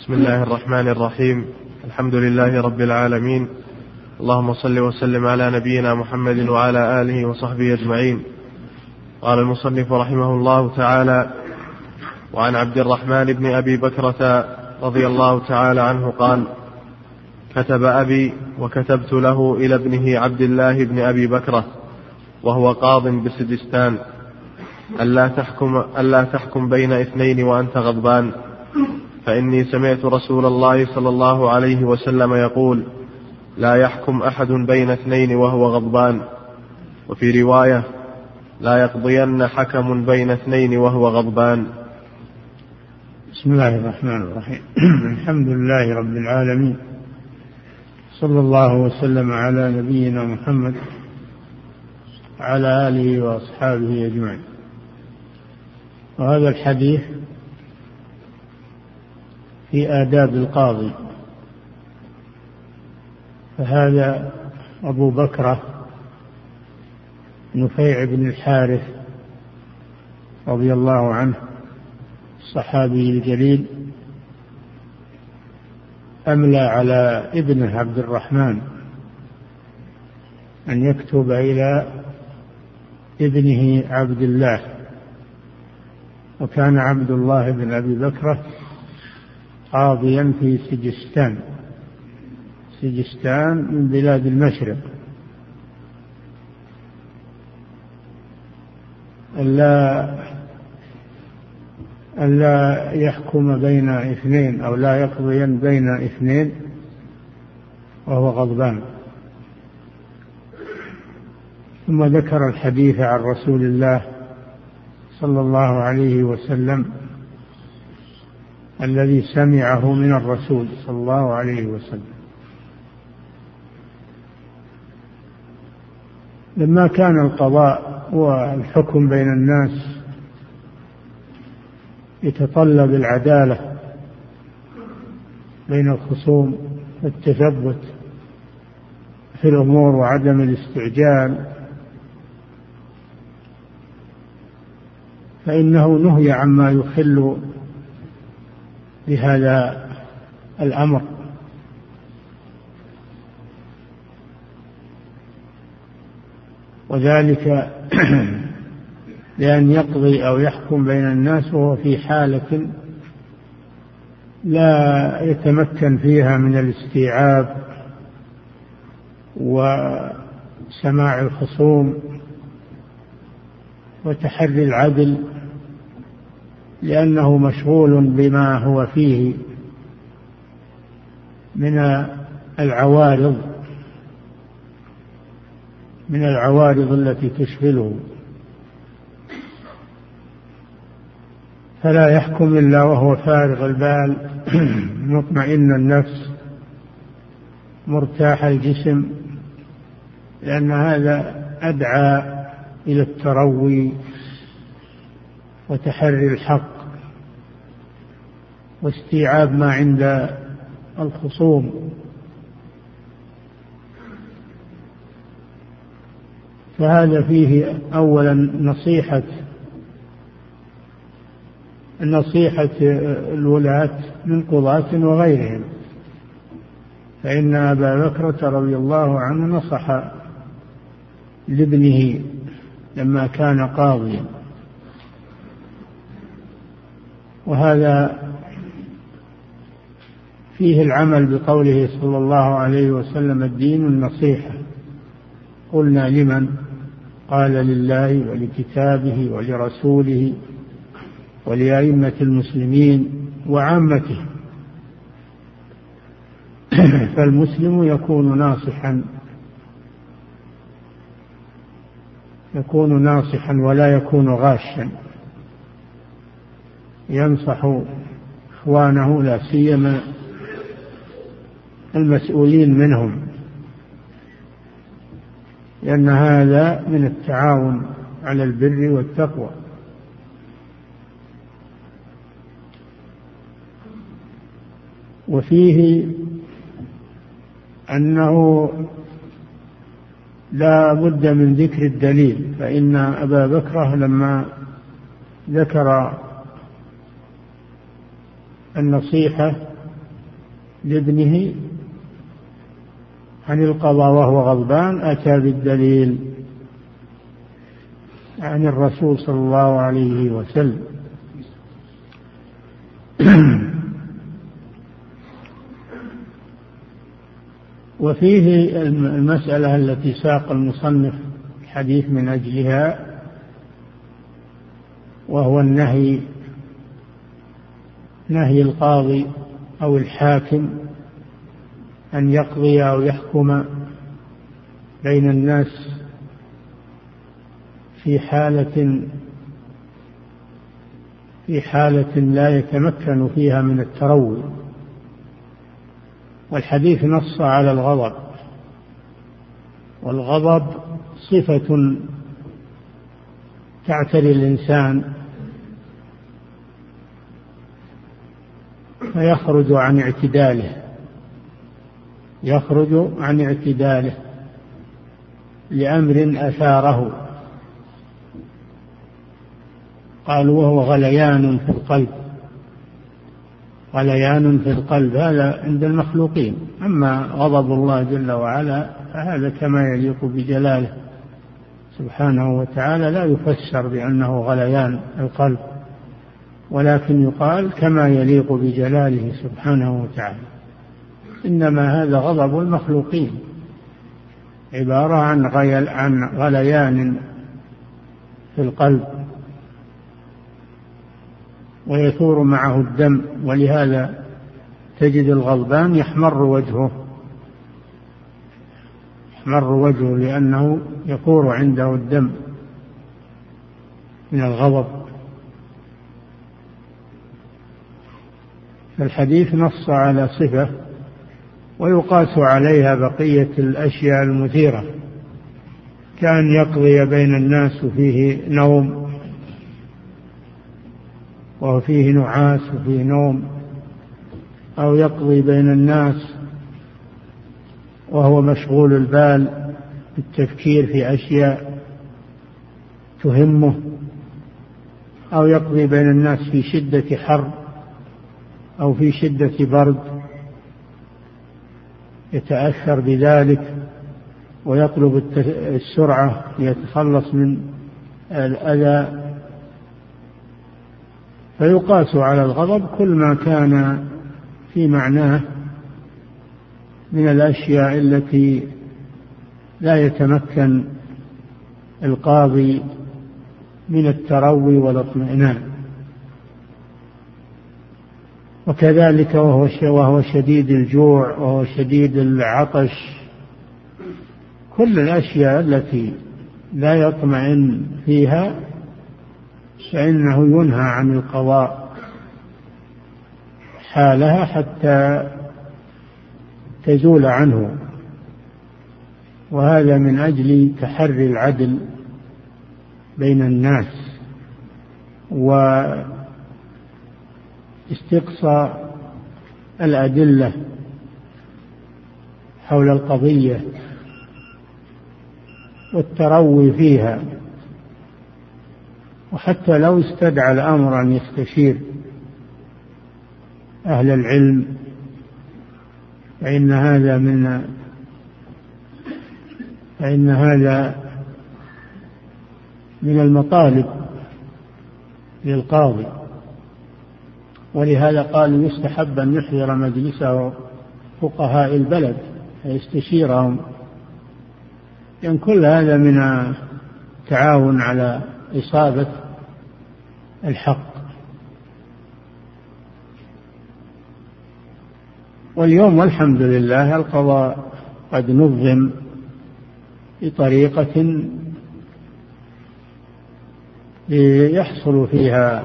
بسم الله الرحمن الرحيم. الحمد لله رب العالمين. اللهم صل وسلم على نبينا محمد وعلى آله وصحبه أجمعين. قال المصنف رحمه الله تعالى وعن عبد الرحمن بن أبي بكرة رضي الله تعالى عنه قال كتب أبي وكتبت له إلى ابنه عبد الله بن أبي بكرة وهو قاض بسجستان. ألا تحكم ألا تحكم بين اثنين وأنت غضبان. فإني سمعت رسول الله صلى الله عليه وسلم يقول لا يحكم أحد بين اثنين وهو غضبان. وفي رواية لا يقضين حكم بين اثنين وهو غضبان. بسم الله الرحمن الرحيم. الحمد لله رب العالمين. صلى الله وسلم على نبينا محمد وعلى آله وأصحابه أجمعين. وهذا الحديث في آداب القاضي. فهذا أبو بكرة نفيع بن الحارث رضي الله عنه الصحابي الجليل أملى على ابنه عبد الرحمن أن يكتب إلى ابنه عبد الله وكان عبد الله بن أبي بكرة قاضيا في سجستان سجستان من بلاد المشرق. ألا ألا يحكم بين اثنين أو لا يقضي بين اثنين وهو غضبان. ثم ذكر الحديث عن رسول الله صلى الله عليه وسلم الذي سمعه من الرسول صلى الله عليه وسلم. لما كان القضاء والحكم بين الناس يتطلب العدالة بين الخصوم والتثبت في الأمور وعدم الاستعجال فإنه نهي عما يخل بهذا الأمر. وذلك بأن يقضي أو يحكم بين الناس وهو في حالة لا يتمكن فيها من الاستيعاب وسماع الخصوم وتحري العدل. لأنه مشغول بما هو فيه من العوارض من العوارض التي تشغله. فلا يحكم إلا وهو فارغ البال مطمئن النفس مرتاح الجسم لأن هذا أدعى إلى التروي. وتحري الحق واستيعاب ما عند الخصوم. فهذا فيه اولا نصيحة نصيحة الولاة من قضاة وغيرهم. فإن أبا بكرة رضي الله عنه نصح لابنه لما كان قاضيا. وهذا فيه العمل بقوله صلى الله عليه وسلم الدين النصيحة. قلنا لمن؟ قال لله ولكتابه ولرسوله ولأئمة المسلمين وعامته. فالمسلم يكون ناصحا. يكون ناصحا ولا يكون غاشا. ينصح إخوانه لا سيما المسؤولين منهم لأن هذا من التعاون على البر والتقوى. وفيه أنه لا بد من ذكر الدليل فإن أبا بكره لما ذكر النصيحة لابنه عن القضاء وهو غضبان أتى بالدليل عن الرسول صلى الله عليه وسلم. وفيه المسألة التي ساق المصنف الحديث من أجلها وهو النهي نهي القاضي أو الحاكم أن يقضي أو يحكم بين الناس في حالة في حالة لا يتمكن فيها من التروي. والحديث نص على الغضب. والغضب صفة تعتري الإنسان فيخرج عن اعتداله. يخرج عن اعتداله لأمر أثاره. قالوا وهو غليان في القلب. غليان في القلب هذا عند المخلوقين. أما غضب الله جل وعلا فهذا كما يليق بجلاله. سبحانه وتعالى لا يفسر بأنه غليان القلب. ولكن يقال كما يليق بجلاله سبحانه وتعالى. إنما هذا غضب المخلوقين. عبارة عن غيل عن غليان في القلب. ويثور معه الدم ولهذا تجد الغضبان يحمر وجهه. يحمر وجهه لأنه يثور عنده الدم من الغضب. فالحديث نص على صفة ويقاس عليها بقية الأشياء المثيرة كأن يقضي بين الناس وفيه نوم وفيه نعاس وفيه نوم أو يقضي بين الناس وهو مشغول البال بالتفكير في أشياء تهمه أو يقضي بين الناس في شدة حر أو في شدة برد يتأثر بذلك ويطلب السرعة ليتخلص من الأذى. فيقاس على الغضب كل ما كان في معناه من الأشياء التي لا يتمكن القاضي من التروي والاطمئنان. وكذلك وهو وهو شديد الجوع وهو شديد العطش. كل الأشياء التي لا يطمئن فيها فإنه ينهى عن القضاء حالها حتى تزول عنه. وهذا من أجل تحري العدل بين الناس. واستقصاء الأدلة حول القضية والتروي فيها وحتى لو استدعى الأمر أن يستشير أهل العلم فإن هذا من فإن هذا من المطالب للقاضي. ولهذا قالوا يستحب أن يحضر مجلسه فقهاء البلد فيستشيرهم لأن كل هذا من التعاون على إصابة الحق. واليوم والحمد لله القضاء قد نظم بطريقة يحصل فيها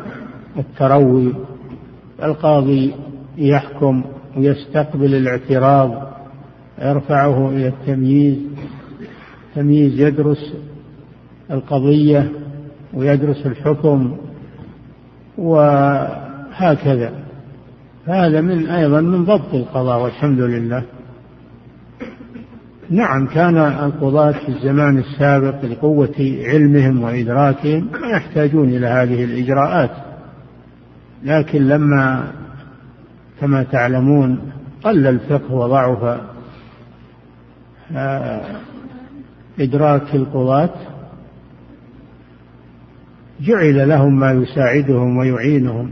التروي القاضي يحكم ويستقبل الاعتراض يرفعه إلى التمييز تمييز يدرس القضية ويدرس الحكم وهكذا. هذا من أيضا من ضبط القضاء والحمد لله. نعم كان القضاة في الزمان السابق لقوة علمهم وإدراكهم يحتاجون إلى هذه الإجراءات. لكن لما كما تعلمون قل الفقه وضعف آه، إدراك القضاة جعل لهم ما يساعدهم ويعينهم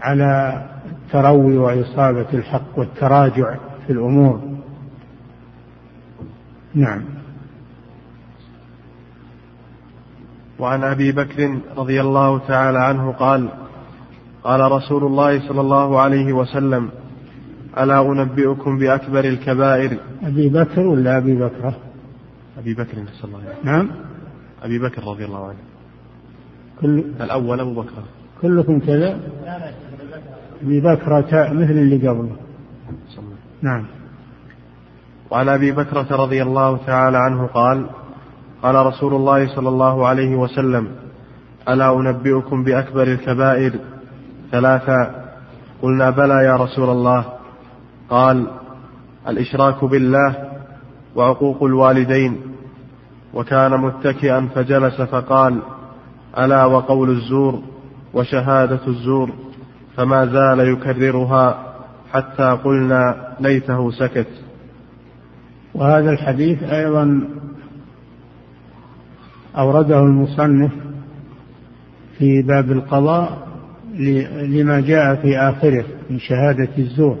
على التروي وإصابة الحق والتراجع في الأمور. نعم. وعن أبي بكر رضي الله تعالى عنه قال قال رسول الله صلى الله عليه وسلم ألا أنبئكم بأكبر الكبائر؟ أبي بكر ولا أبي بكره أبي بكر صلى الله عليه نعم. أبي بكر رضي الله عنه. كل الأول أبو بكر. كلكم كذا؟ أبي بكرة مثل اللي قبله. نعم. وعن أبي بكرة رضي الله تعالى عنه قال قال رسول الله صلى الله عليه وسلم ألا أنبئكم بأكبر الكبائر؟ ثلاثا قلنا بلى يا رسول الله. قال الإشراك بالله وعقوق الوالدين. وكان متكئا فجلس فقال ألا وقول الزور وشهادة الزور فما زال يكررها حتى قلنا ليته سكت. وهذا الحديث أيضا أورده المصنف في باب القضاء لما جاء في آخره من شهادة الزور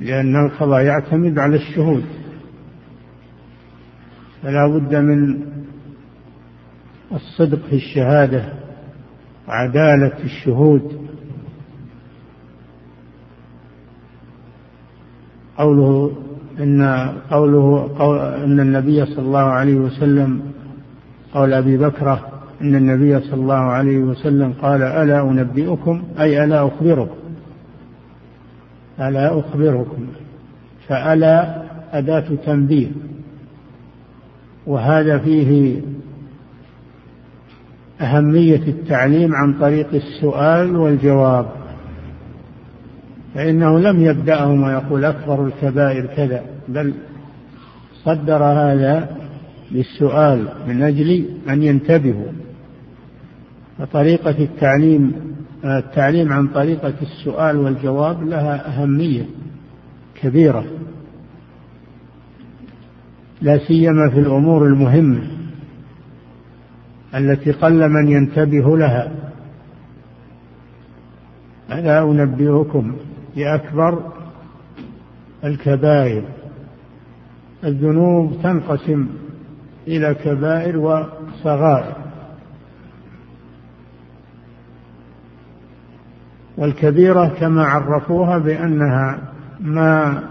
لأن القضاء يعتمد على الشهود. فلا بد من الصدق في الشهادة وعدالة الشهود. قوله إن قوله قول إن النبي صلى الله عليه وسلم قول أبي بكرة إن النبي صلى الله عليه وسلم قال ألا أنبئكم؟ أي ألا أخبركم. ألا أخبركم. فألا أداة تنبيه. وهذا فيه أهمية التعليم عن طريق السؤال والجواب. فإنه لم يبدأهم ويقول أكبر الكبائر كذا بل صدر هذا للسؤال من أجل أن ينتبهوا. فطريقة التعليم التعليم عن طريقة السؤال والجواب لها أهمية كبيرة. لا سيما في الأمور المهمة التي قل من ينتبه لها. ألا أنبئكم بأكبر الكبائر. الذنوب تنقسم إلى كبائر وصغائر. والكبيرة كما عرفوها بأنها ما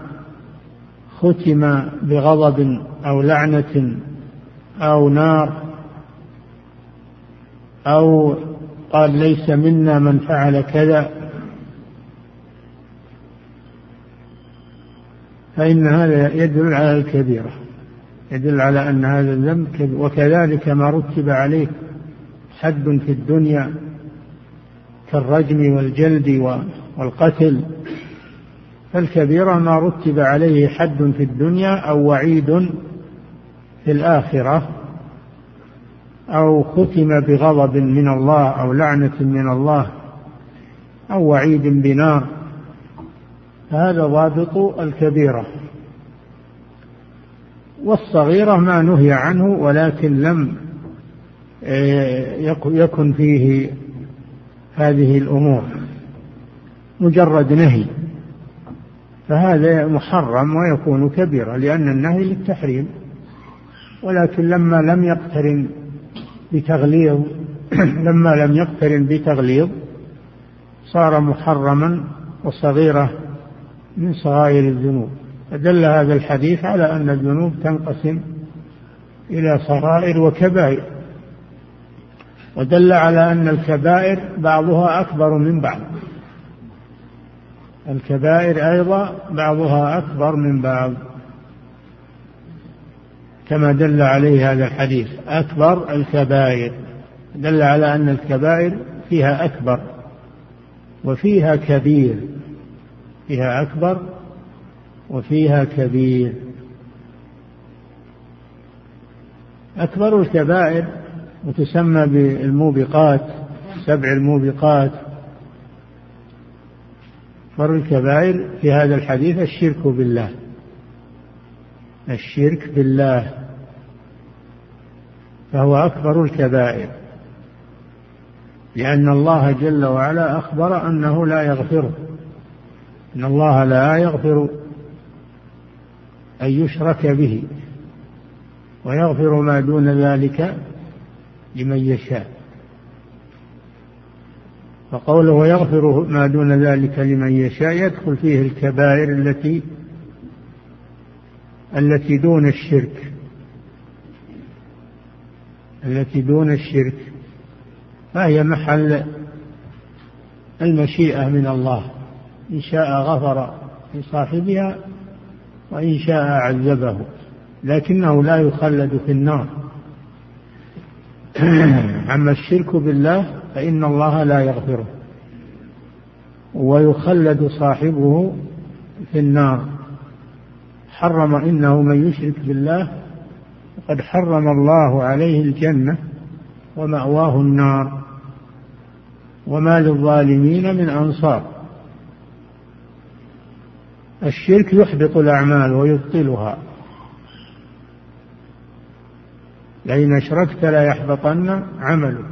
ختم بغضب أو لعنة أو نار أو قال ليس منا من فعل كذا. فإن هذا يدل على الكبيرة يدل على أن هذا الذنب وكذلك ما رتب عليه حد في الدنيا كالرجم والجلد والقتل فالكبيرة ما رتب عليه حد في الدنيا أو وعيد في الآخرة أو ختم بغضب من الله أو لعنة من الله أو وعيد بنار هذا ضابط الكبيرة والصغيرة ما نهي عنه ولكن لم آه، يكن فيه هذه الأمور مجرد نهي. فهذا محرم ويكون كبيرا لأن النهي للتحريم. ولكن لما لم يقترن بتغليظ لما لم يقترن بتغليظ صار محرما وصغيرة من صغائر الذنوب. فدل هذا الحديث على أن الذنوب تنقسم إلى صغائر وكبائر. ودل على أن الكبائر بعضها أكبر من بعض. الكبائر أيضا بعضها أكبر من بعض. كما دل عليه هذا الحديث أكبر الكبائر. دل على أن الكبائر فيها أكبر وفيها كبير. فيها أكبر وفيها كبير. أكبر الكبائر وتسمى بالموبقات سبع الموبقات. أكبر الكبائر في هذا الحديث الشرك بالله. الشرك بالله. فهو أكبر الكبائر. لأن الله جل وعلا أخبر أنه لا يغفره إن الله لا يغفر أن يشرك به. ويغفر ما دون ذلك لمن يشاء. فقوله ويغفر ما دون ذلك لمن يشاء يدخل فيه الكبائر التي التي دون الشرك. التي دون الشرك. فهي محل المشيئة من الله. إن شاء غفر لصاحبها وإن شاء عذبه. لكنه لا يخلد في النار. أما الشرك بالله فإن الله لا يغفره ويخلد صاحبه في النار. حرم إنه من يشرك بالله فقد حرم الله عليه الجنة ومأواه النار. وما للظالمين من أنصار. الشرك يحبط الأعمال ويبطلها. لئن أشركت لا يحبطن عملك.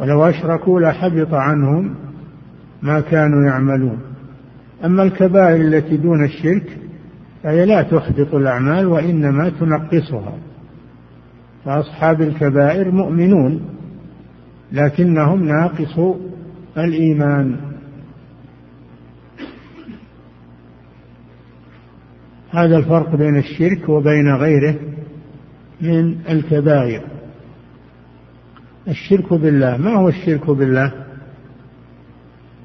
ولو أشركوا لحبط عنهم ما كانوا يعملون. أما الكبائر التي دون الشرك فهي لا تحبط الأعمال وإنما تنقصها. فأصحاب الكبائر مؤمنون لكنهم ناقصو الإيمان. هذا الفرق بين الشرك وبين غيره. من الكبائر. الشرك بالله ما هو الشرك بالله؟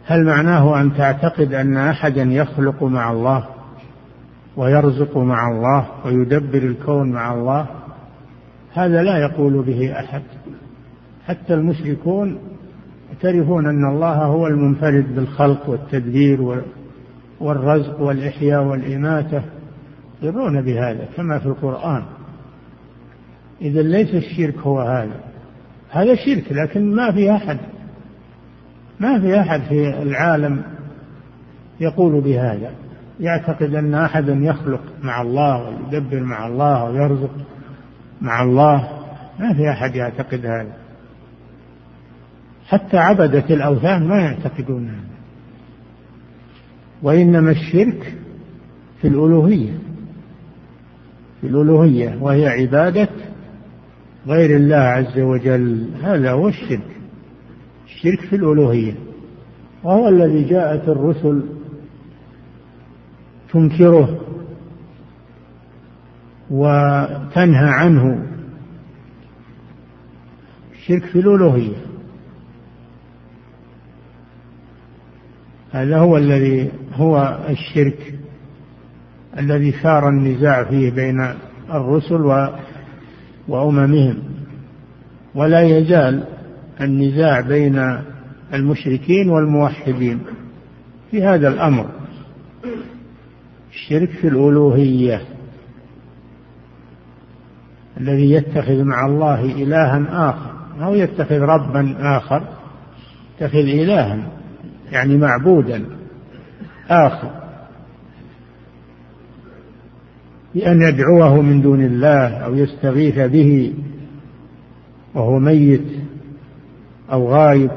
هل معناه أن تعتقد أن احدا يخلق مع الله ويرزق مع الله ويدبر الكون مع الله؟ هذا لا يقول به أحد. حتى المشركون يعترفون أن الله هو المنفرد بالخلق والتدبير والرزق والإحياء والإماتة يقرون بهذا كما في القرآن. إذا ليس الشرك هو هذا. هذا شرك لكن ما في أحد ما في أحد في العالم يقول بهذا. يعتقد أن أحدا يخلق مع الله ويدبر مع الله ويرزق مع الله. ما في أحد يعتقد هذا. حتى عبدة الأوثان ما يعتقدون هذا. وإنما الشرك في الألوهية في الألوهية وهي عبادة غير الله عز وجل. هذا هو الشرك. الشرك في الألوهية. وهو الذي جاءت الرسل تنكره وتنهى عنه. الشرك في الألوهية. هذا هو الذي هو الشرك الذي ثار النزاع فيه بين الرسل وأممهم. ولا يزال النزاع بين المشركين والموحدين في هذا الأمر. الشرك في الألوهية الذي يتخذ مع الله إلها آخر أو يتخذ ربا آخر يتخذ إلها يعني معبودا آخر. بأن يدعوه من دون الله أو يستغيث به وهو ميت أو غايب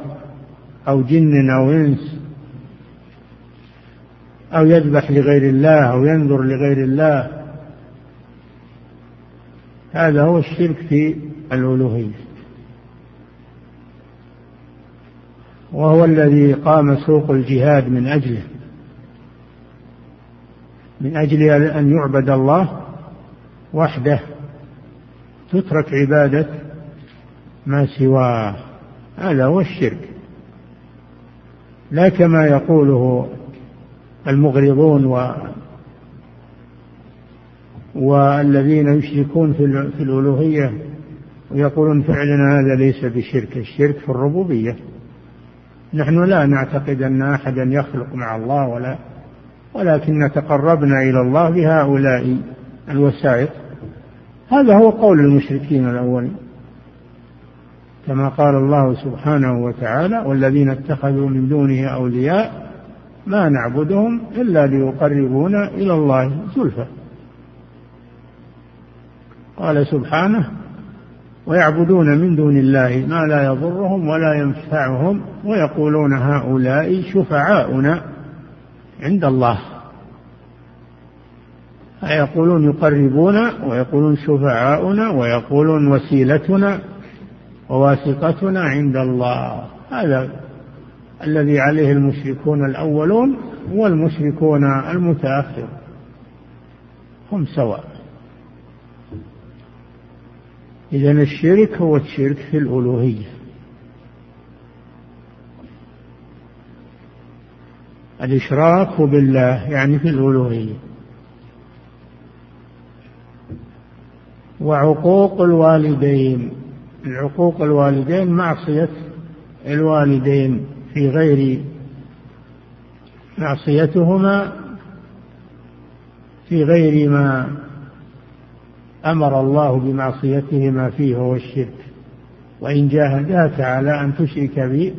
أو جن أو إنس أو يذبح لغير الله أو ينذر لغير الله. هذا هو الشرك في الألوهية. وهو الذي قام سوق الجهاد من أجله. من أجل أن يعبد الله وحده تترك عبادة ما سواه هذا هو الشرك. لا كما يقوله المغرضون و والذين يشركون في الألوهية ويقولون فعلنا هذا ليس بشرك الشرك في الربوبية. نحن لا نعتقد أن أحدا يخلق مع الله ولا ولكن تقربنا إلى الله بهؤلاء الوسائط. هذا هو قول المشركين الأولين كما قال الله سبحانه وتعالى والذين اتخذوا من دونه أولياء ما نعبدهم إلا ليقربونا إلى الله زلفى. قال سبحانه ويعبدون من دون الله ما لا يضرهم ولا ينفعهم ويقولون هؤلاء شفعاؤنا. عند الله. يقولون يقربون ويقولون شفعاؤنا ويقولون وسيلتنا وواسطتنا عند الله. هذا الذي عليه المشركون الأولون والمشركون المتأخر هم سواء. إذا الشرك هو الشرك في الألوهية. الإشراك بالله يعني في الألوهية. وعقوق الوالدين العقوق الوالدين معصية الوالدين في غير معصيتهما في غير ما أمر الله بمعصيتهما فيه وهو الشرك. وإن جاهداك على أن تشرك بي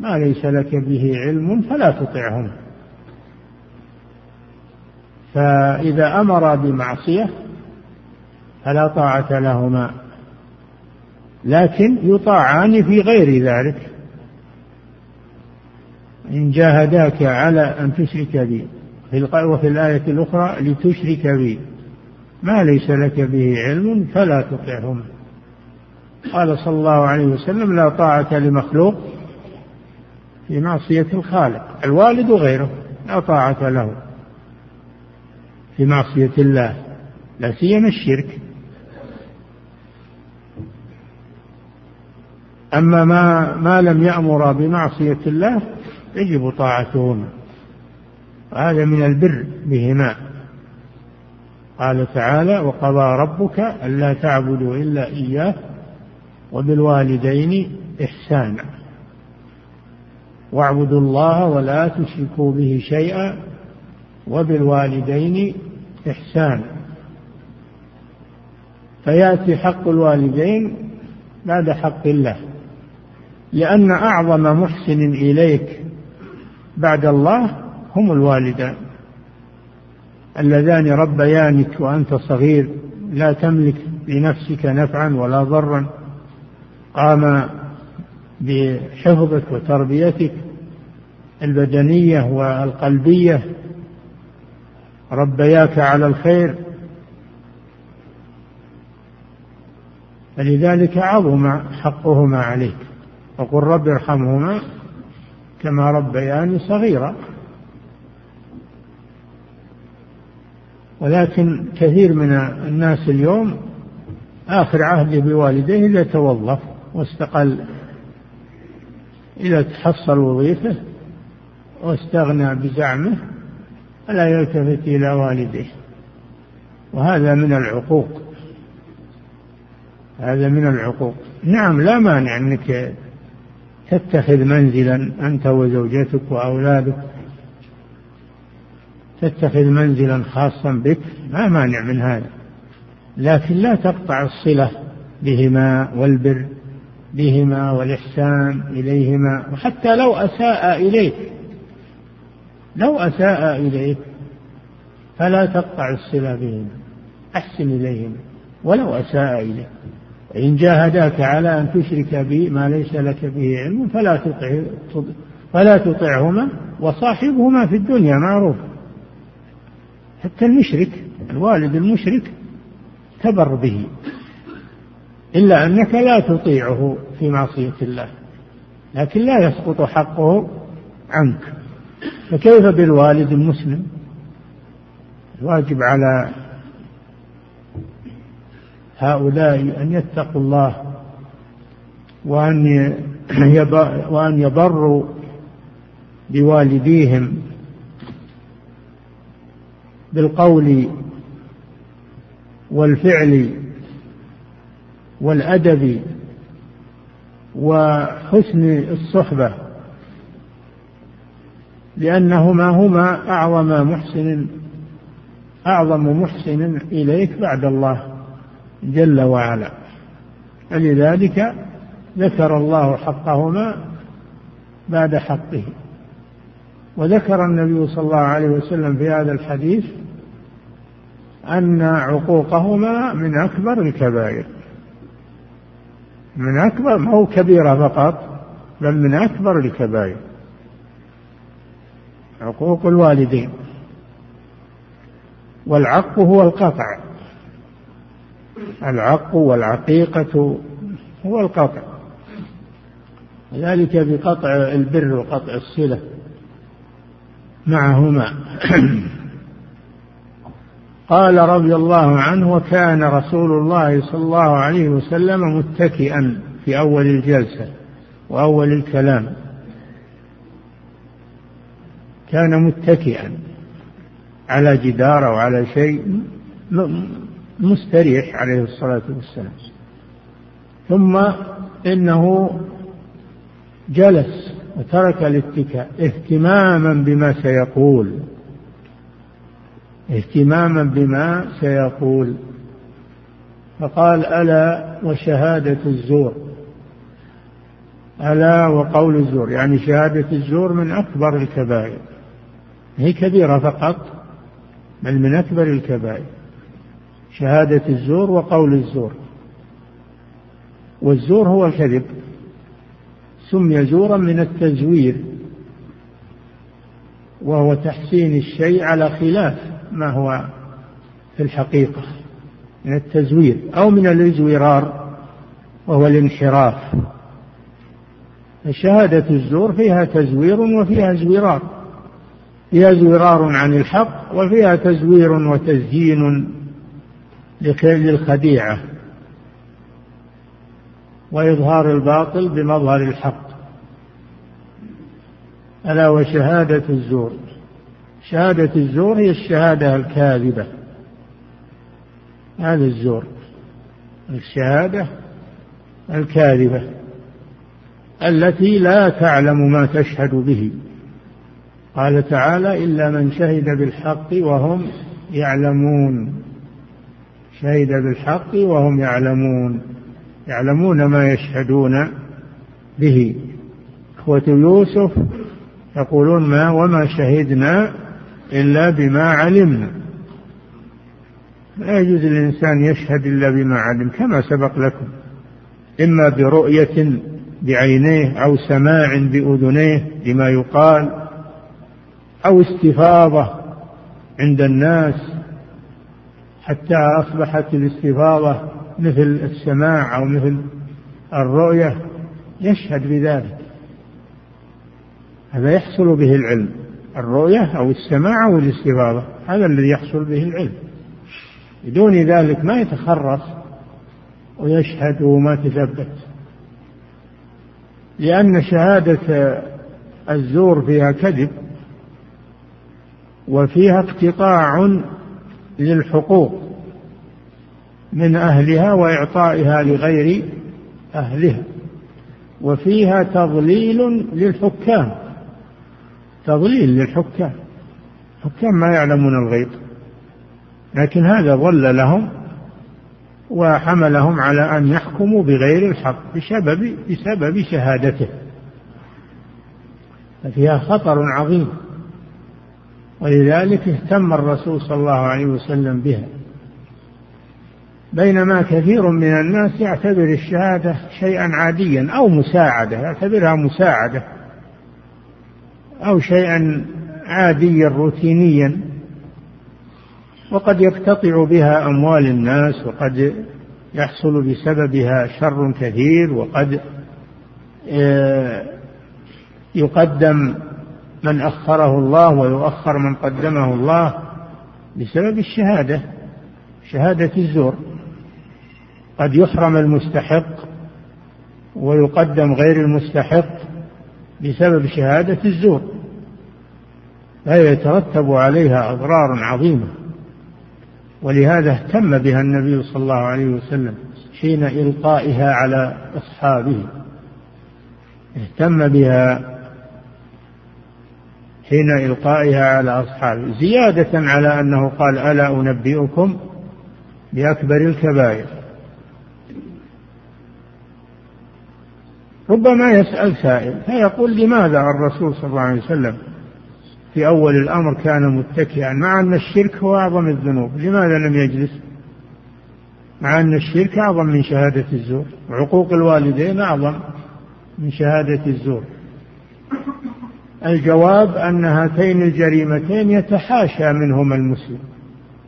ما ليس لك به علم فلا تطعهما. فإذا أمر بمعصية فلا طاعة لهما لكن يطاعان في غير ذلك. إن جاهداك على أن تشرك بي وفي الآية الأخرى لتشرك بي ما ليس لك به علم فلا تطعهما. قال صلى الله عليه وسلم لا طاعة لمخلوق في معصية الخالق الوالد وغيره لا طاعة له. في معصية الله لا سيما الشرك. أما ما ما لم يأمر بمعصية الله يجب طاعتهما هذا من البر بهما. قال تعالى وقضى ربك ألا تعبدوا إلا إياه وبالوالدين إحسانا. واعبدوا الله ولا تشركوا به شيئا وبالوالدين إحسانا فيأتي حق الوالدين بعد حق الله. لأن أعظم محسن إليك بعد الله هم الوالدان. اللذان ربيانك وأنت صغير لا تملك لنفسك نفعا ولا ضرا قام بحفظك وتربيتك البدنية والقلبية. ربياك على الخير. فلذلك عظم حقهما عليك. وقل رب ارحمهما كما ربياني صغيرا. ولكن كثير من الناس اليوم آخر عهده بوالديه إذا توظف واستقل إذا تحصل وظيفة واستغنى بزعمه فلا يلتفت إلى والديه وهذا من العقوق. هذا من العقوق. نعم لا مانع أنك تتخذ منزلا أنت وزوجتك وأولادك. تتخذ منزلا خاصا بك ما مانع من هذا. لكن لا تقطع الصلة بهما والبر بهما والإحسان إليهما. وحتى لو أساء إليك لو أساء إليك فلا تقطع الصلة بهما أحسن إليهما ولو أساء إليك. إن جاهداك على أن تشرك بي ما ليس لك به علم فلا تطع فلا تطعهما وصاحبهما في الدنيا معروف. حتى المشرك الوالد المشرك تبر به إلا أنك لا تطيعه في معصية الله لكن لا يسقط حقه عنك. فكيف بالوالد المسلم؟ الواجب على هؤلاء أن يتقوا الله وأن وأن يبروا بوالديهم بالقول والفعل والأدب وحسن الصحبة. لأنهما هما أعظم محسن أعظم محسن إليك بعد الله جل وعلا. فلذلك ذكر الله حقهما بعد حقه. وذكر النبي صلى الله عليه وسلم في هذا الحديث أن عقوقهما من أكبر الكبائر. من أكبر هو كبيرة فقط بل من أكبر الكبائر. عقوق الوالدين. والعق هو القطع. العق والعقيقة هو القطع. ذلك بقطع البر وقطع الصلة معهما. قال رضي الله عنه وكان رسول الله صلى الله عليه وسلم متكئا في أول الجلسة وأول الكلام. كان متكئا على جدار أو على شيء مستريح عليه الصلاة والسلام. ثم إنه جلس وترك الاتكاء اهتماما بما سيقول اهتماما بما سيقول. فقال ألا وشهادة الزور. ألا وقول الزور يعني شهادة الزور من أكبر الكبائر. هي كبيرة فقط بل من أكبر الكبائر. شهادة الزور وقول الزور. والزور هو الكذب. سمي زورا من التزوير. وهو تحسين الشيء على خلاف ما هو في الحقيقة من التزوير أو من الازورار وهو الانحراف. شهادة الزور فيها تزوير وفيها زويرار. فيها زويرار عن الحق وفيها تزوير وتزيين للخديعة وإظهار الباطل بمظهر الحق. ألا وشهادة الزور. شهادة الزور هي الشهادة الكاذبة. هذا الزور. الشهادة الكاذبة التي لا تعلم ما تشهد به. قال تعالى إلا من شهد بالحق وهم يعلمون. شهد بالحق وهم يعلمون. يعلمون ما يشهدون به. إخوة يوسف يقولون ما وما شهدنا إلا بما علمنا. لا يجوز الإنسان يشهد إلا بما علم كما سبق لكم. إما برؤية بعينيه أو سماع بأذنيه لما يقال. أو استفاضة عند الناس حتى أصبحت الاستفاضة مثل السماع أو مثل الرؤية يشهد بذلك. هذا يحصل به العلم. الرؤية أو السماع أو الاستفاضة هذا الذي يحصل به العلم. بدون ذلك ما يتخرص ويشهد وما تثبت. لأن شهادة الزور فيها كذب وفيها اقتطاع للحقوق من أهلها وإعطائها لغير أهلها. وفيها تضليل للحكام. تضليل للحكام. الحكام ما يعلمون الغيب لكن هذا ضل لهم وحملهم على أن يحكموا بغير الحق بسبب بسبب شهادته. ففيها خطر عظيم. ولذلك اهتم الرسول صلى الله عليه وسلم بها. بينما كثير من الناس يعتبر الشهادة شيئا عاديا أو مساعدة يعتبرها مساعدة أو شيئا عاديا روتينيا وقد يقتطع بها أموال الناس وقد يحصل بسببها شر كثير وقد آه، يقدم من أخره الله ويؤخر من قدمه الله بسبب الشهادة شهادة الزور. قد يحرم المستحق ويقدم غير المستحق بسبب شهادة الزور. لا يترتب عليها أضرار عظيمة. ولهذا اهتم بها النبي صلى الله عليه وسلم حين إلقائها على أصحابه. اهتم بها حين إلقائها على أصحابه زيادة على أنه قال ألا أنبئكم بأكبر الكبائر. ربما يسأل سائل فيقول لماذا الرسول صلى الله عليه وسلم في أول الأمر كان متكئا مع أن الشرك هو أعظم الذنوب لماذا لم يجلس؟ مع أن الشرك أعظم من شهادة الزور وعقوق الوالدين أعظم من شهادة الزور. الجواب أن هاتين الجريمتين يتحاشى منهما المسلم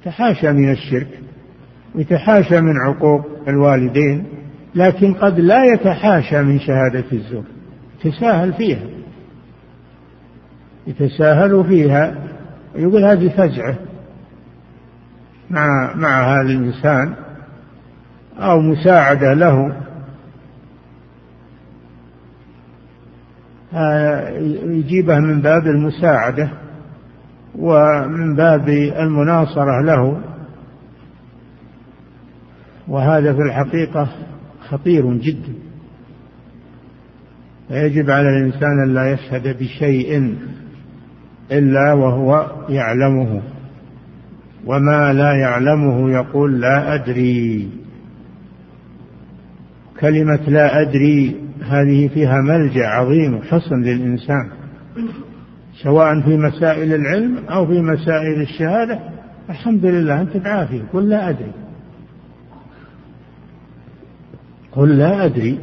يتحاشى من الشرك ويتحاشى من عقوق الوالدين لكن قد لا يتحاشى من شهادة الزور يتساهل فيها يتساهل فيها يقول هذه فزعة مع مع هذا الإنسان أو مساعدة له يجيبه من باب المساعدة ومن باب المناصرة له. وهذا في الحقيقة خطير جدا. فيجب على الإنسان أن لا يشهد بشيء إلا وهو يعلمه. وما لا يعلمه يقول لا أدري. كلمة لا أدري هذه فيها ملجأ عظيم وحصن للإنسان سواء في مسائل العلم أو في مسائل الشهادة. الحمد لله أنت بعافية. قل لا أدري. قل لا أدري.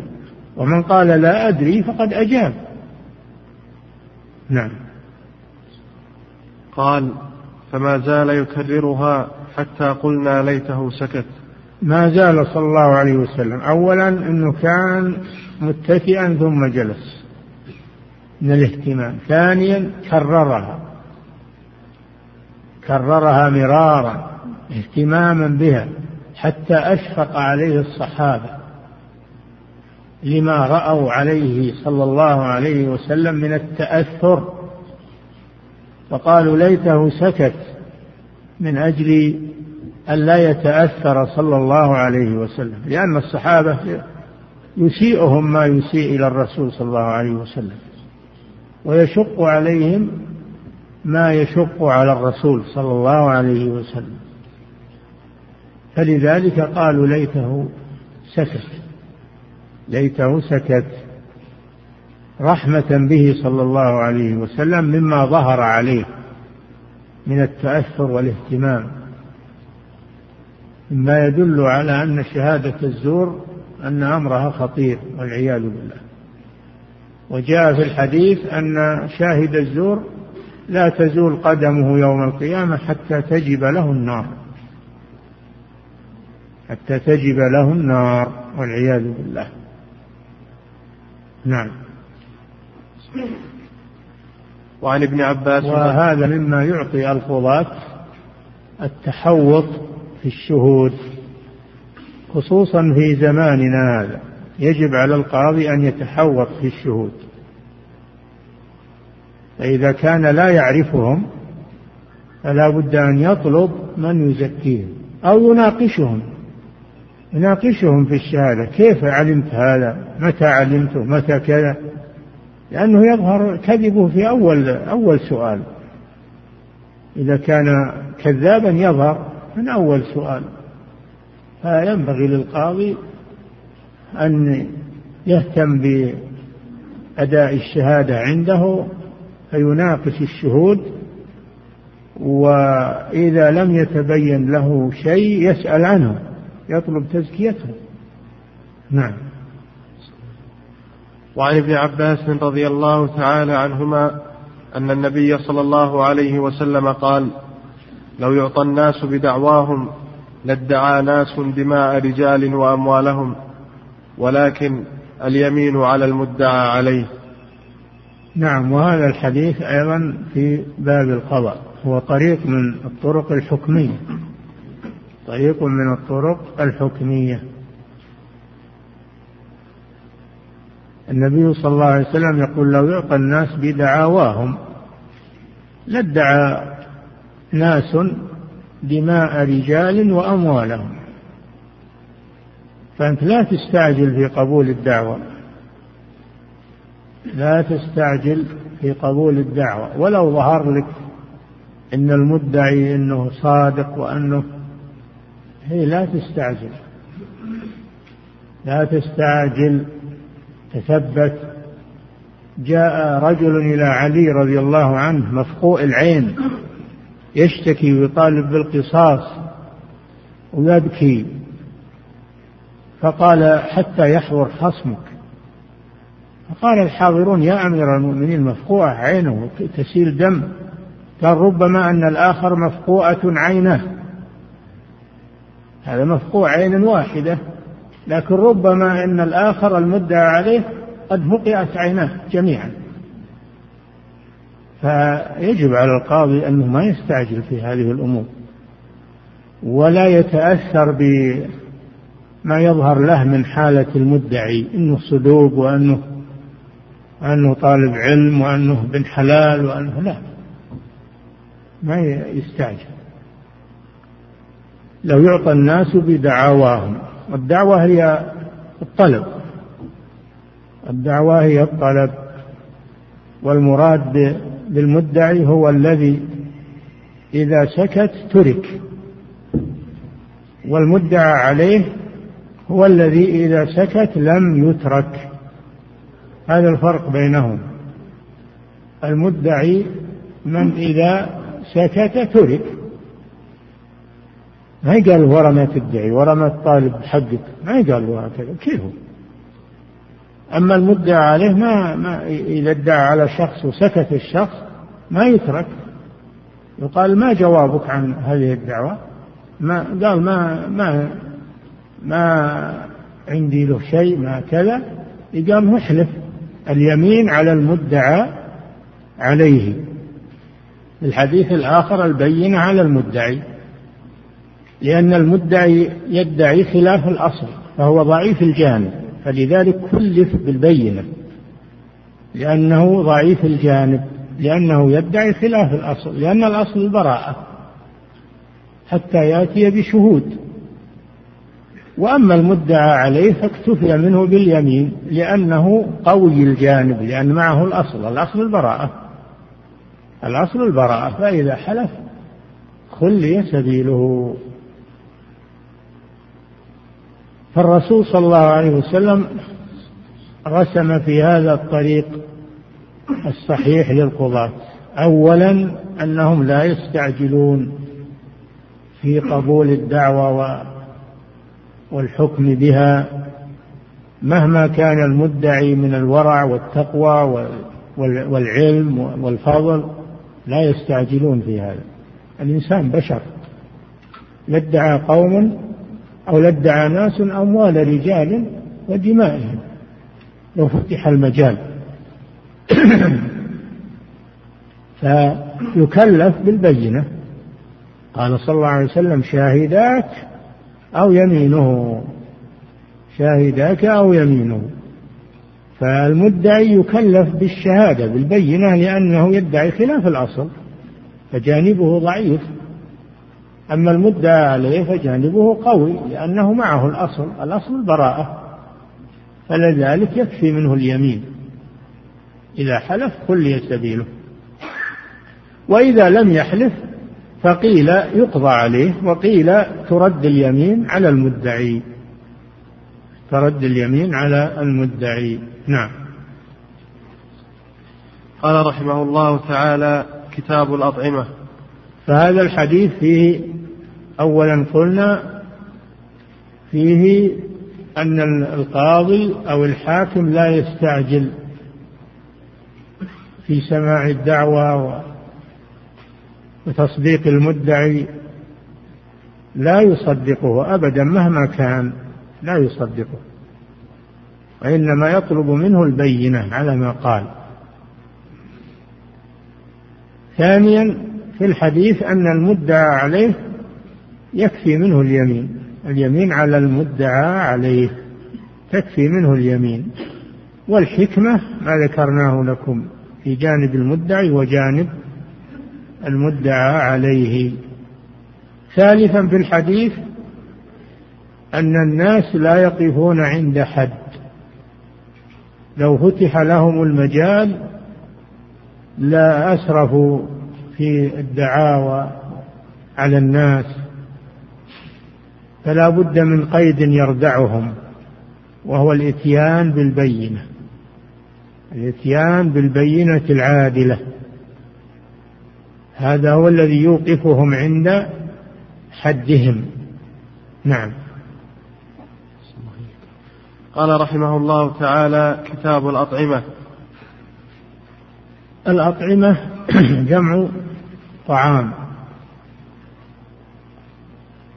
ومن قال لا أدري فقد أجاب. نعم. قال فما زال يكررها حتى قلنا ليته سكت. ما زال صلى الله عليه وسلم. أولا أنه كان متكئا ثم جلس. من الاهتمام. ثانيا كررها. كررها مرارا اهتماما بها حتى أشفق عليه الصحابة لما رأوا عليه صلى الله عليه وسلم من التأثر. فقالوا ليته سكت من أجل أن لا يتأثر صلى الله عليه وسلم لأن الصحابة يسيئهم ما يسيء إلى الرسول صلى الله عليه وسلم. ويشق عليهم ما يشق على الرسول صلى الله عليه وسلم. فلذلك قالوا ليته سكت. ليته سكت رحمة به صلى الله عليه وسلم مما ظهر عليه من التأثر والاهتمام. مما يدل على أن شهادة الزور أن أمرها خطير والعياذ بالله. وجاء في الحديث أن شاهد الزور لا تزول قدمه يوم القيامة حتى تجب له النار. حتى تجب له النار والعياذ بالله. نعم. وعن ابن عباس وهذا مما يعطي القضاة التحوط في الشهود. خصوصا في زماننا هذا يجب على القاضي أن يتحوط في الشهود. فإذا كان لا يعرفهم فلا بد أن يطلب من يزكيهم أو يناقشهم. يناقشهم في الشهادة كيف علمت هذا؟ متى علمته؟ متى كذا؟ لأنه يظهر كذبه في أول أول سؤال. إذا كان كذابا يظهر من أول سؤال. فينبغي للقاضي أن يهتم بأداء الشهادة عنده فيناقش الشهود وإذا لم يتبين له شيء يسأل عنه يطلب تزكيته. نعم. وعن ابن عباس رضي الله تعالى عنهما أن النبي صلى الله عليه وسلم قال لو يعطى الناس بدعواهم لادعى ناس دماء رجال وأموالهم ولكن اليمين على المدعى عليه. نعم وهذا الحديث أيضا في باب القضاء هو طريق من الطرق الحكمية. طريق من الطرق الحكمية. النبي صلى الله عليه وسلم يقول لو يعطى الناس بدعاواهم لادعى ناس دماء رجال وأموالهم. فأنت لا تستعجل في قبول الدعوة. لا تستعجل في قبول الدعوة. ولو ظهر لك أن المدعي أنه صادق وأنه هي لا تستعجل. لا تستعجل تثبت. جاء رجل إلى علي رضي الله عنه مفقوء العين. يشتكي ويطالب بالقصاص ويبكي. فقال حتى يحضر خصمك. فقال الحاضرون يا أمير المؤمنين مفقوعة عينه تسيل دم. قال ربما أن الآخر مفقوعة عينه. هذا مفقوع عين واحدة لكن ربما أن الآخر المدعى عليه قد فقئت عيناه جميعا. فيجب على القاضي أنه ما يستعجل في هذه الأمور ولا يتأثر بما يظهر له من حالة المدعي أنه صدوق وأنه أنه طالب علم وأنه بن حلال وأنه لا. ما يستعجل. لو يعطى الناس بدعواهم والدعوة هي الطلب. الدعوة هي الطلب والمراد بالمدعي هو الذي إذا سكت ترك. والمدعى عليه هو الذي إذا سكت لم يترك. هذا الفرق بينهم. المدعي من إذا سكت ترك. ما يقال ورا ما تدعي ورا ما تطالب حقك. ما يقال له هكذا كيف أما المدعى عليه ما, ما إذا ادعى على شخص وسكت الشخص ما يترك. يقال ما جوابك عن هذه الدعوة؟ ما قال ما ما ما عندي له شيء ما كذا. يقام يحلف اليمين على المدعى عليه. الحديث الآخر البينة على المدعي. لأن المدعي يدعي خلاف الأصل فهو ضعيف الجانب. فلذلك كلف بالبينة لأنه ضعيف الجانب لأنه يدعي خلاف الأصل لأن الأصل البراءة حتى يأتي بشهود. وأما المدعى عليه فاكتفي منه باليمين لأنه قوي الجانب لأن معه الأصل الأصل البراءة. الأصل البراءة فإذا حلف خلي سبيله. فالرسول صلى الله عليه وسلم رسم في هذا الطريق الصحيح للقضاة. أولا أنهم لا يستعجلون في قبول الدعوة والحكم بها مهما كان المدعي من الورع والتقوى والعلم والفضل لا يستعجلون في هذا. الإنسان بشر. لادعى قوم أو لادعى ناس أموال رجال ودمائهم. لو فتح المجال. فيكلف بالبينة. قال صلى الله عليه وسلم شاهداك أو يمينه. شاهداك أو يمينه. فالمدعي يكلف بالشهادة بالبينة لأنه يدعي خلاف الأصل. فجانبه ضعيف. أما المدعى عليه فجانبه قوي لأنه معه الأصل الأصل البراءة فلذلك يكفي منه اليمين. إذا حلف خلي سبيله. وإذا لم يحلف فقيل يقضى عليه وقيل ترد اليمين على المدعي. ترد اليمين على المدعي. نعم. قال رحمه الله تعالى كتاب الأطعمة. فهذا الحديث فيه أولا قلنا فيه أن القاضي أو الحاكم لا يستعجل في سماع الدعوة وتصديق المدعي لا يصدقه أبدا مهما كان لا يصدقه. وإنما يطلب منه البينة على ما قال. ثانيا في الحديث أن المدعى عليه يكفي منه اليمين. اليمين على المدعى عليه. تكفي منه اليمين. والحكمة ما ذكرناه لكم. في جانب المدعي وجانب المدعى عليه. ثالثا في الحديث أن الناس لا يقفون عند حد. لو فتح لهم المجال لا أسرفوا في الدعاوى على الناس. فلا بد من قيد يردعهم وهو الإتيان بالبينة الإتيان بالبينة العادلة. هذا هو الذي يوقفهم عند حدهم. نعم. قال رحمه الله تعالى كتاب الأطعمة. الأطعمة جمع طعام.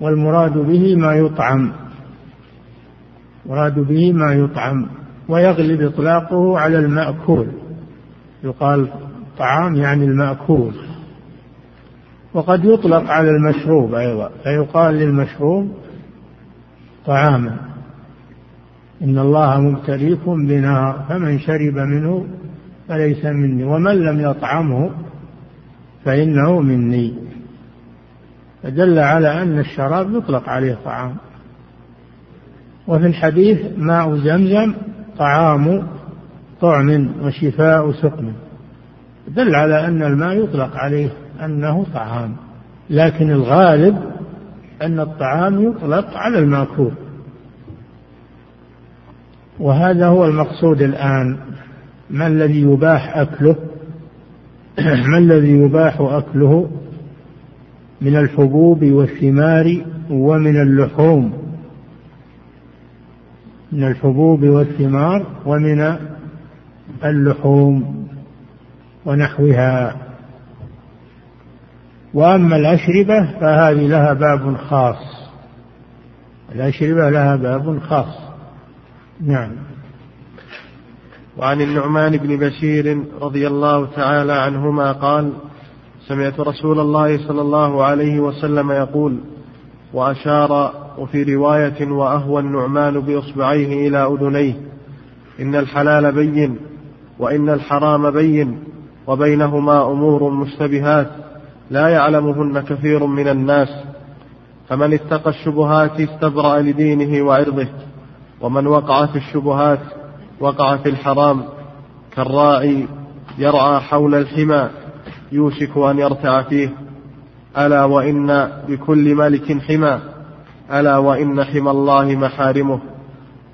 والمراد به ما يطعم. مراد به ما يطعم. ويغلب إطلاقه على المأكول. يقال طعام يعني المأكول. وقد يطلق على المشروب أيضا. فيقال للمشروب طعاما. إن الله مبتليكم بنار. فمن شرب منه فليس مني. ومن لم يطعمه فإنه مني. فدل على أن الشراب يطلق عليه طعام. وفي الحديث ماء زمزم طعام طعم وشفاء سقم. دل على أن الماء يطلق عليه أنه طعام. لكن الغالب أن الطعام يطلق على المأكول. وهذا هو المقصود الآن. ما الذي يباح أكله؟ ما الذي يباح أكله؟ من الحبوب والثمار ومن اللحوم. من الحبوب والثمار ومن اللحوم ونحوها. وأما الأشربة فهذه لها باب خاص. الأشربة لها باب خاص. نعم. وعن النعمان بن بشير رضي الله تعالى عنهما قال سمعت رسول الله صلى الله عليه وسلم يقول وأشار وفي رواية وأهوى النعمان بإصبعيه إلى أذنيه. إن الحلال بين وإن الحرام بين وبينهما أمور مشتبهات لا يعلمهن كثير من الناس. فمن اتقى الشبهات استبرأ لدينه وعرضه ومن وقع في الشبهات وقع في الحرام كالراعي يرعى حول الحمى. يوشك أن يرتع فيه. ألا وإن بكل ملك حمى ألا وإن حمى الله محارمه.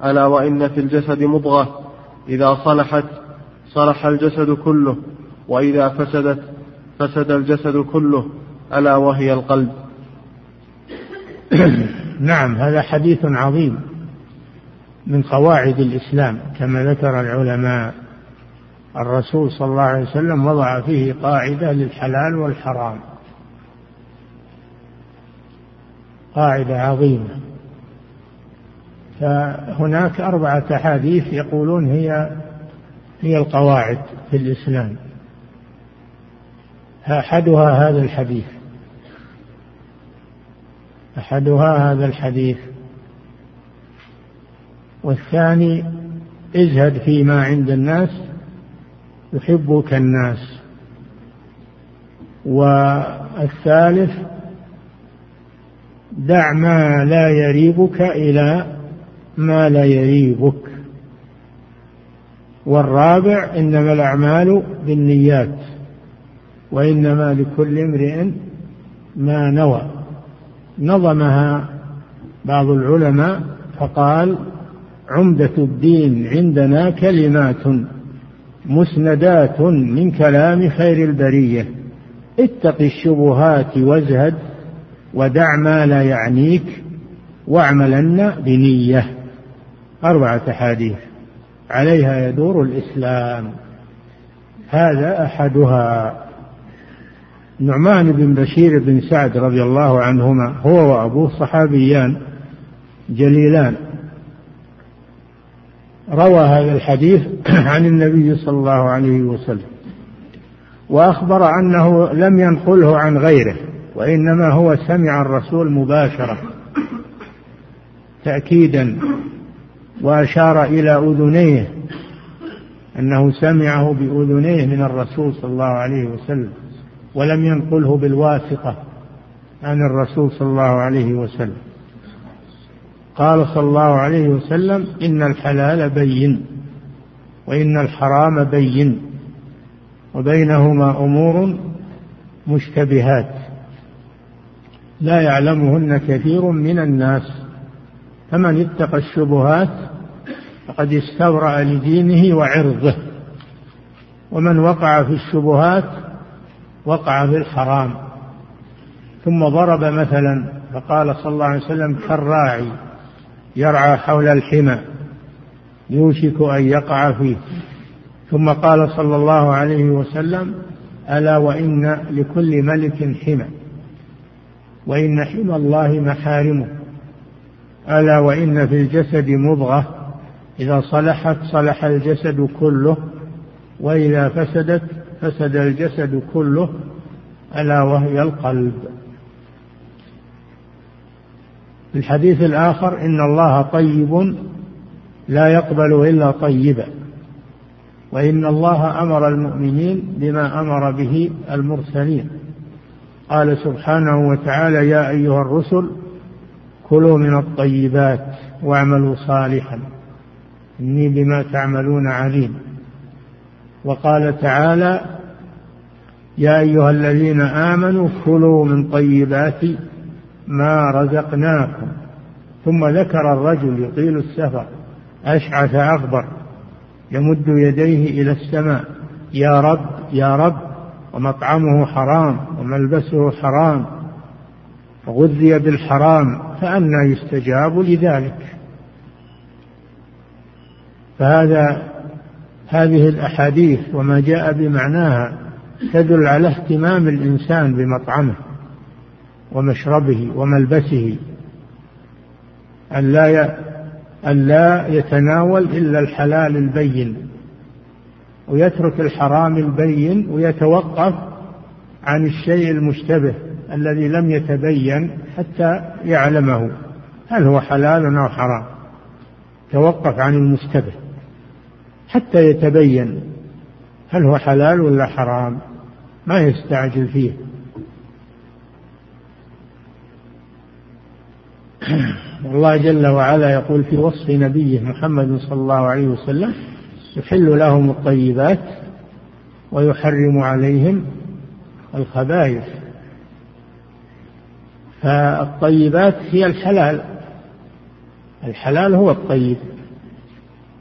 ألا وإن في الجسد مضغة. إذا صلحت صلح الجسد كله. وإذا فسدت فسد الجسد كله. ألا وهي القلب. نعم هذا حديث عظيم من قواعد الإسلام كما ذكر العلماء. الرسول صلى الله عليه وسلم وضع فيه قاعدة للحلال والحرام. قاعدة عظيمة. فهناك أربعة أحاديث يقولون هي هي القواعد في الإسلام. أحدها هذا الحديث. أحدها هذا الحديث. والثاني ازهد فيما عند الناس يحبك الناس. والثالث دع ما لا يريبك إلى ما لا يريبك. والرابع إنما الأعمال بالنيات وإنما لكل امرئ ما نوى. نظمها بعض العلماء فقال عمدة الدين عندنا كلمات. مسندات من كلام خير البرية. اتق الشبهات وازهد ودع ما لا يعنيك واعملن بنية. أربعة أحاديث. عليها يدور الإسلام. هذا أحدها. نعمان بن بشير بن سعد رضي الله عنهما هو وأبوه صحابيان جليلان. روى هذا الحديث عن النبي صلى الله عليه وسلم وأخبر أنه لم ينقله عن غيره وإنما هو سمع الرسول مباشرة تاكيدا وأشار إلى أذنيه أنه سمعه بأذنيه من الرسول صلى الله عليه وسلم ولم ينقله بالواسطة عن الرسول صلى الله عليه وسلم. قال صلى الله عليه وسلم إن الحلال بين وإن الحرام بين وبينهما أمور مشتبهات لا يعلمهن كثير من الناس فمن اتقى الشبهات فقد استبرأ لدينه وعرضه ومن وقع في الشبهات وقع في الحرام ثم ضرب مثلا فقال صلى الله عليه وسلم كالراعي يرعى حول الحمى يوشك أن يقع فيه. ثم قال صلى الله عليه وسلم ألا وإن لكل ملك حمى. وإن حمى الله محارمه. ألا وإن في الجسد مضغة. إذا صلحت صلح الجسد كله. وإذا فسدت فسد الجسد كله. ألا وهي القلب. في الحديث الآخر إن الله طيب لا يقبل إلا طيبا وإن الله أمر المؤمنين بما أمر به المرسلين. قال سبحانه وتعالى يا أيها الرسل كلوا من الطيبات واعملوا صالحا. إني بما تعملون عليم. وقال تعالى يا أيها الذين آمنوا كلوا من طيبات ما رزقناكم. ثم ذكر الرجل يطيل السفر أشعث أغبر يمد يديه إلى السماء يا رب يا رب ومطعمه حرام وملبسه حرام وغذي بالحرام فأنى يستجاب لذلك. فهذا هذه الأحاديث وما جاء بمعناها تدل على اهتمام الإنسان بمطعمه. ومشربه وملبسه أن لا يتناول إلا الحلال البين ويترك الحرام البين ويتوقف عن الشيء المشتبه الذي لم يتبين حتى يعلمه هل هو حلال أو حرام. توقف عن المشتبه حتى يتبين هل هو حلال ولا حرام ما يستعجل فيه. الله جل وعلا يقول في وصف نبيه محمد صلى الله عليه وسلم يحل لهم الطيبات ويحرم عليهم الخبائث. فالطيبات هي الحلال الحلال هو الطيب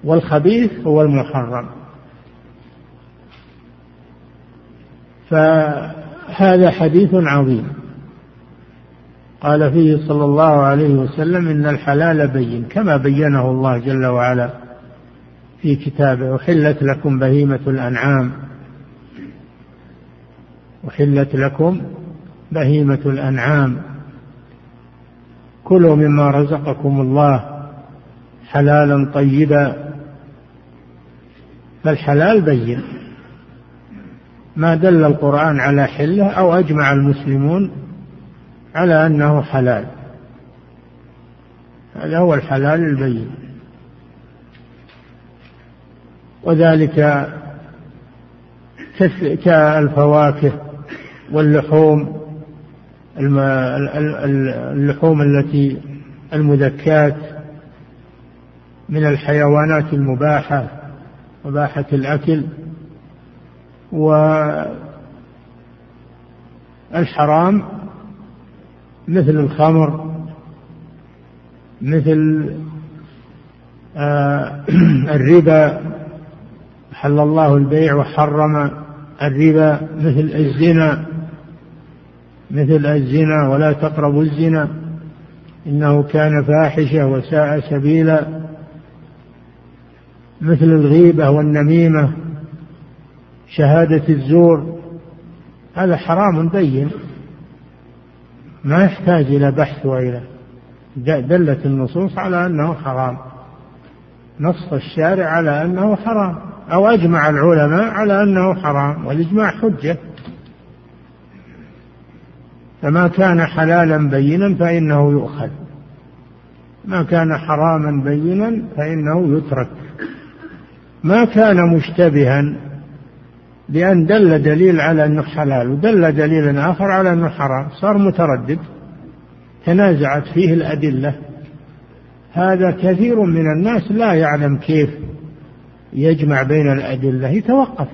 والخبيث هو المحرم. فهذا حديث عظيم. قال فيه صلى الله عليه وسلم إن الحلال بين كما بينه الله جل وعلا في كتابه أحلت لكم بهيمة الأنعام. أحلت لكم بهيمة الأنعام. كلوا مما رزقكم الله حلالا طيبا. فالحلال بين. ما دل القرآن على حلة أو أجمع المسلمون على أنه حلال. هذا هو الحلال البين. وذلك كالفواكه واللحوم اللحوم التي المذكات من الحيوانات المباحة مباحة الأكل والحرام مثل الخمر مثل آه الربا حل الله البيع وحرم الربا مثل الزنا مثل الزنا ولا تقربوا الزنا إنه كان فاحشة وساء سبيلا مثل الغيبة والنميمة شهادة الزور هذا حرام بين. ما يحتاج إلى بحث وإلى دلت النصوص على أنه حرام. نص الشارع على أنه حرام. أو أجمع العلماء على أنه حرام والإجماع حجة. فما كان حلالا بينا فإنه يؤخذ. ما كان حراما بينا فإنه يترك. ما كان مشتبها لأن دل دليل على أنه حلال ودل دليل آخر على أنه حرام صار متردد تنازعت فيه الأدلة. هذا كثير من الناس لا يعلم كيف يجمع بين الأدلة يتوقف.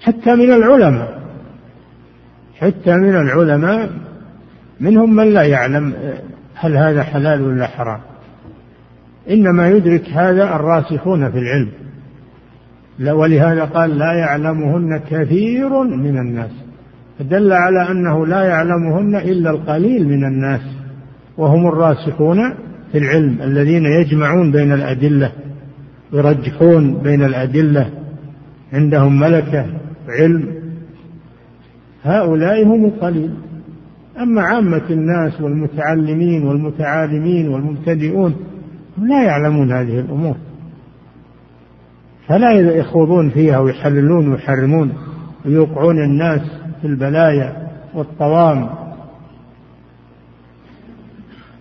حتى من العلماء حتى من العلماء منهم من لا يعلم هل هذا حلال ولا حرام. إنما يدرك هذا الراسخون في العلم. ولهذا قال لا يعلمهن كثير من الناس. فدل على أنه لا يعلمهن إلا القليل من الناس وهم الراسخون في العلم الذين يجمعون بين الأدلة يرجحون بين الأدلة عندهم ملكة علم. هؤلاء هم القليل. أما عامة الناس والمتعلمين والمتعالمين والمبتدئون لا يعلمون هذه الأمور. فلا يخوضون فيها ويحللون ويحرمون ويوقعون الناس في البلايا والطوام.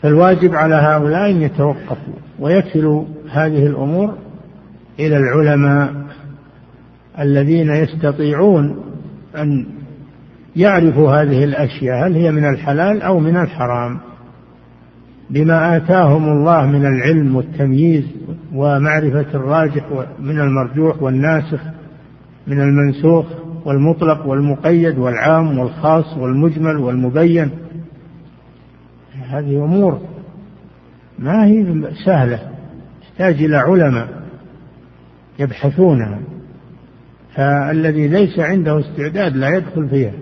فالواجب على هؤلاء أن يتوقفوا ويكلوا هذه الأمور إلى العلماء الذين يستطيعون أن يعرفوا هذه الأشياء هل هي من الحلال أو من الحرام. بما آتاهم الله من العلم والتمييز ومعرفة الراجح من المرجوح والناسخ من المنسوخ والمطلق والمقيد والعام والخاص والمجمل والمبين. هذه أمور ما هي سهلة تحتاج إلى علماء يبحثونها. فالذي ليس عنده استعداد لا يدخل فيها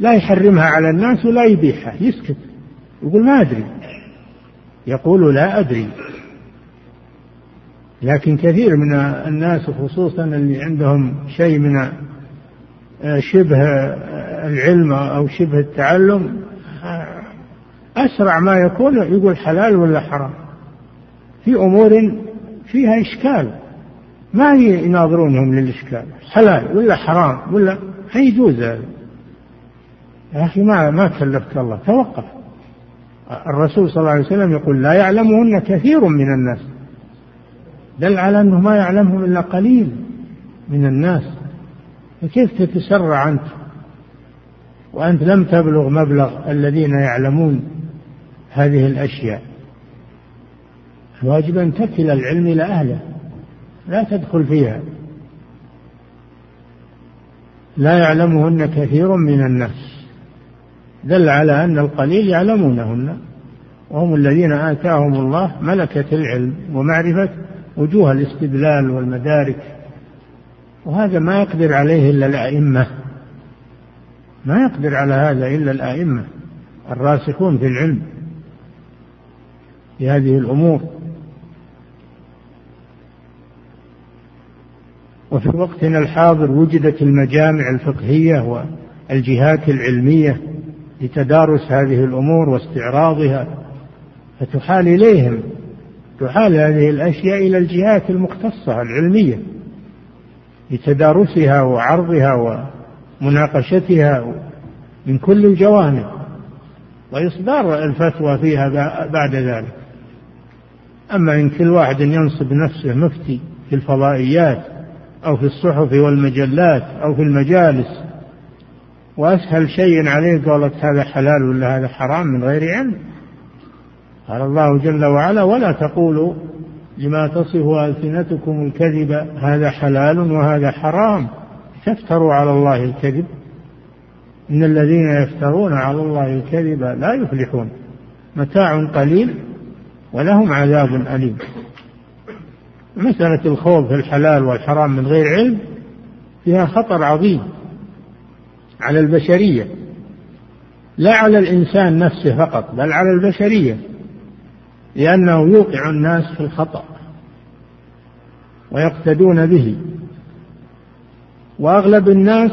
لا يحرمها على الناس ولا يبيحها يسكت يقول ما أدري. يقول لا أدري. لكن كثير من الناس خصوصا اللي عندهم شيء من شبه العلم أو شبه التعلم أسرع ما يكون يقول حلال ولا حرام. في أمور فيها إشكال ما يناظرونهم للإشكال حلال ولا حرام ولا ما يجوز هذا. يا أخي ما ما كلفك الله توقف. الرسول صلى الله عليه وسلم يقول لا يعلمهن كثير من الناس. دل على أنه ما يعلمهم إلا قليل من الناس. فكيف تتسرع أنت؟ وأنت لم تبلغ مبلغ الذين يعلمون هذه الأشياء. الواجب أن تكل العلم إلى أهله لا تدخل فيها. لا يعلمهن كثير من الناس. دل على أن القليل يعلمونهن. وهم الذين آتاهم الله ملكة العلم ومعرفة وجوه الاستدلال والمدارك وهذا ما يقدر عليه إلا الأئمة. ما يقدر على هذا إلا الأئمة الراسخون في العلم في هذه الأمور. وفي وقتنا الحاضر وجدت المجامع الفقهية والجهات العلمية لتدارس هذه الأمور واستعراضها فتحال إليهم. تحال هذه الأشياء إلى الجهات المختصة العلمية لتدارسها وعرضها ومناقشتها من كل الجوانب وإصدار الفتوى فيها بعد ذلك. أما إن كل واحد ينصب نفسه مفتي في الفضائيات أو في الصحف والمجلات أو في المجالس وأسهل شيء عليه قالت هذا حلال ولا هذا حرام من غير علم. قال الله جل وعلا ولا تقولوا لما تصف ألسنتكم الكذب هذا حلال وهذا حرام تفتروا على الله الكذب. إن الذين يفترون على الله الكذب لا يفلحون. متاع قليل ولهم عذاب أليم. مسألة الخوض في الحلال والحرام من غير علم فيها خطر عظيم على البشرية. لا على الإنسان نفسه فقط بل على البشرية. لأنه يوقع الناس في الخطأ ويقتدون به. وأغلب الناس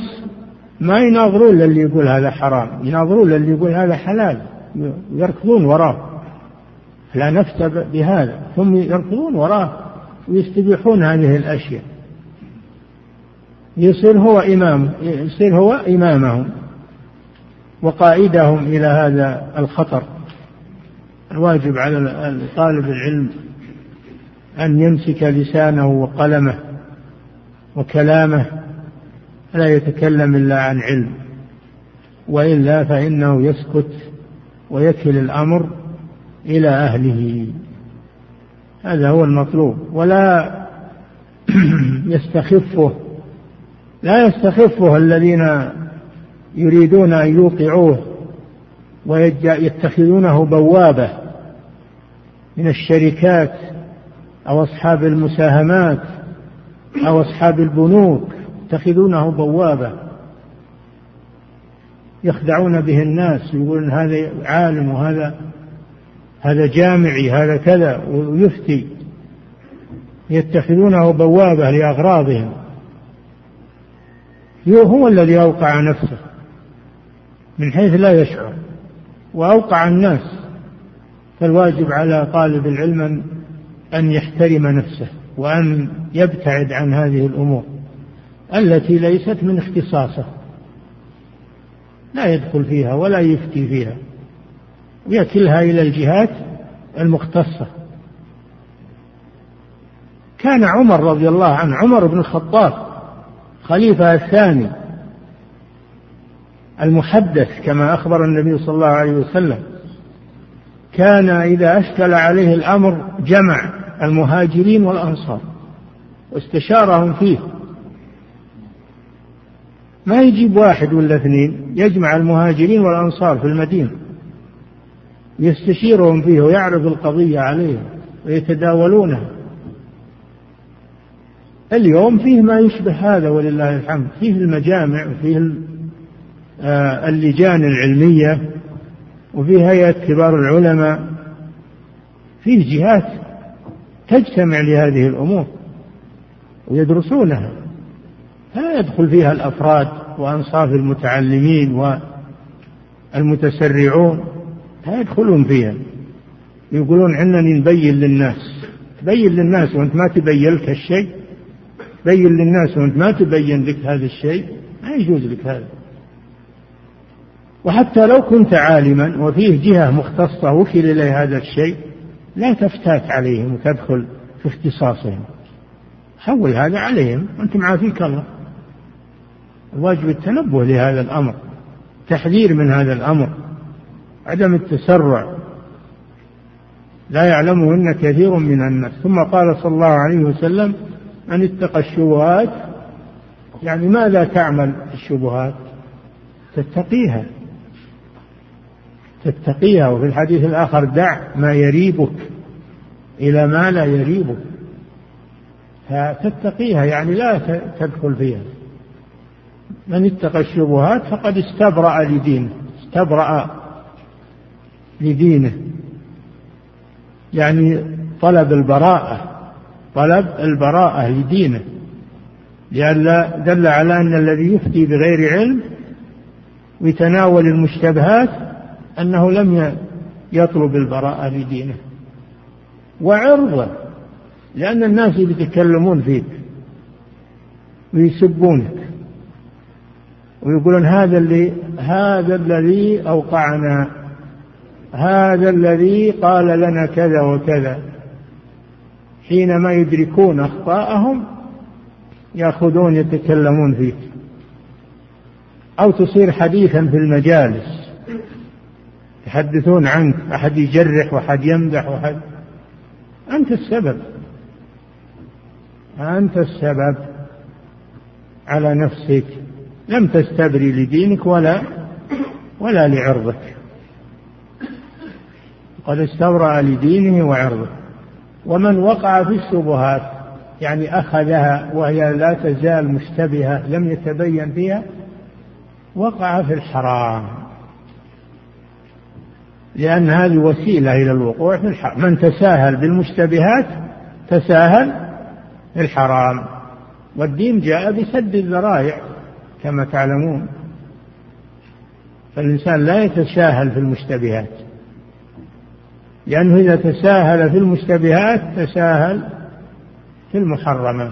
ما يناظرون للي يقول هذا حرام يناظرون للي يقول هذا حلال يركضون وراه. لا نفتى بهذا هم يركضون وراه ويستبيحون هذه الأشياء. يصير هو إمام يصير هو إمامهم وقائدهم إلى هذا الخطر. الواجب على طالب العلم أن يمسك لسانه وقلمه وكلامه لا يتكلم إلا عن علم وإلا فإنه يسكت ويكل الأمر إلى أهله. هذا هو المطلوب. ولا يستخفه لا يستخفه الذين يريدون أن يوقعوه. ويتخذونه بوابة من الشركات أو أصحاب المساهمات أو أصحاب البنوك يتخذونه بوابة. يخدعون به الناس يقولون هذا عالم وهذا هذا جامعي هذا كذا ويفتي. يتخذونه بوابة لأغراضهم. هو الذي أوقع نفسه من حيث لا يشعر. وأوقع الناس فالواجب على طالب العلم أن يحترم نفسه وأن يبتعد عن هذه الأمور التي ليست من اختصاصه. لا يدخل فيها ولا يفتي فيها ويكلها إلى الجهات المختصة. كان عمر رضي الله عنه عمر بن الخطاب خليفة الثاني المحدث كما أخبر النبي صلى الله عليه وسلم كان إذا أشكل عليه الأمر جمع المهاجرين والأنصار واستشارهم فيه. ما يجيب واحد ولا اثنين يجمع المهاجرين والأنصار في المدينة يستشيرهم فيه ويعرض القضية عليهم ويتداولونها. اليوم فيه ما يشبه هذا ولله الحمد فيه المجامع وفيه اللجان العلمية وفي هيئة كبار العلماء فيه جهات تجتمع لهذه الأمور ويدرسونها. لا يدخل فيها الأفراد وأنصاف المتعلمين والمتسرعون لا يدخلون فيها. يقولون عنني نبين للناس. تبين للناس وأنت ما تبين لك الشيء بين للناس وأنت ما تبين لك هذا الشيء. ما يجوز لك هذا. وحتى لو كنت عالما وفيه جهة مختصة وكل إليه هذا الشيء لا تفتات عليهم وتدخل في اختصاصهم. حول هذا عليهم وانت معافيك الله. الواجب التنبه لهذا الأمر تحذير من هذا الأمر عدم التسرع. لا يعلمهن كثير من الناس. ثم قال صلى الله عليه وسلم من اتقى الشبهات يعني ماذا تعمل الشبهات؟ تتقيها. تتقيها. وفي الحديث الآخر دع ما يريبك إلى ما لا يريبك. فتتقيها يعني لا تدخل فيها. من اتقى الشبهات فقد استبرأ لدينه استبرأ لدينه. يعني طلب البراءة طلب البراءة لدينه. لأن دل على أن الذي يفتي بغير علم ويتناول المشتبهات أنه لم يطلب البراءة لدينه. وعرضه لأن الناس يتكلمون فيك ويسبونك ويقولون هذا اللي هذا الذي أوقعنا هذا الذي قال لنا كذا وكذا. حينما يدركون أخطاءهم يأخذون يتكلمون فيك. أو تصير حديثا في المجالس. يحدثون عنك أحد يجرح وأحد يمدح وأحد. أنت السبب. أنت السبب على نفسك. لم تستبري لدينك ولا ولا لعرضك. قد استبرأ لدينه وعرضه. ومن وقع في الشبهات يعني أخذها وهي لا تزال مشتبهة لم يتبين فيها وقع في الحرام. لأن هذه وسيلة إلى الوقوع في الحرام. من تساهل بالمشتبهات تساهل في الحرام والدين جاء بسد الذرائع كما تعلمون. فالإنسان لا يتساهل في المشتبهات. لأنه إذا تساهل في المشتبهات تساهل في المحرمات.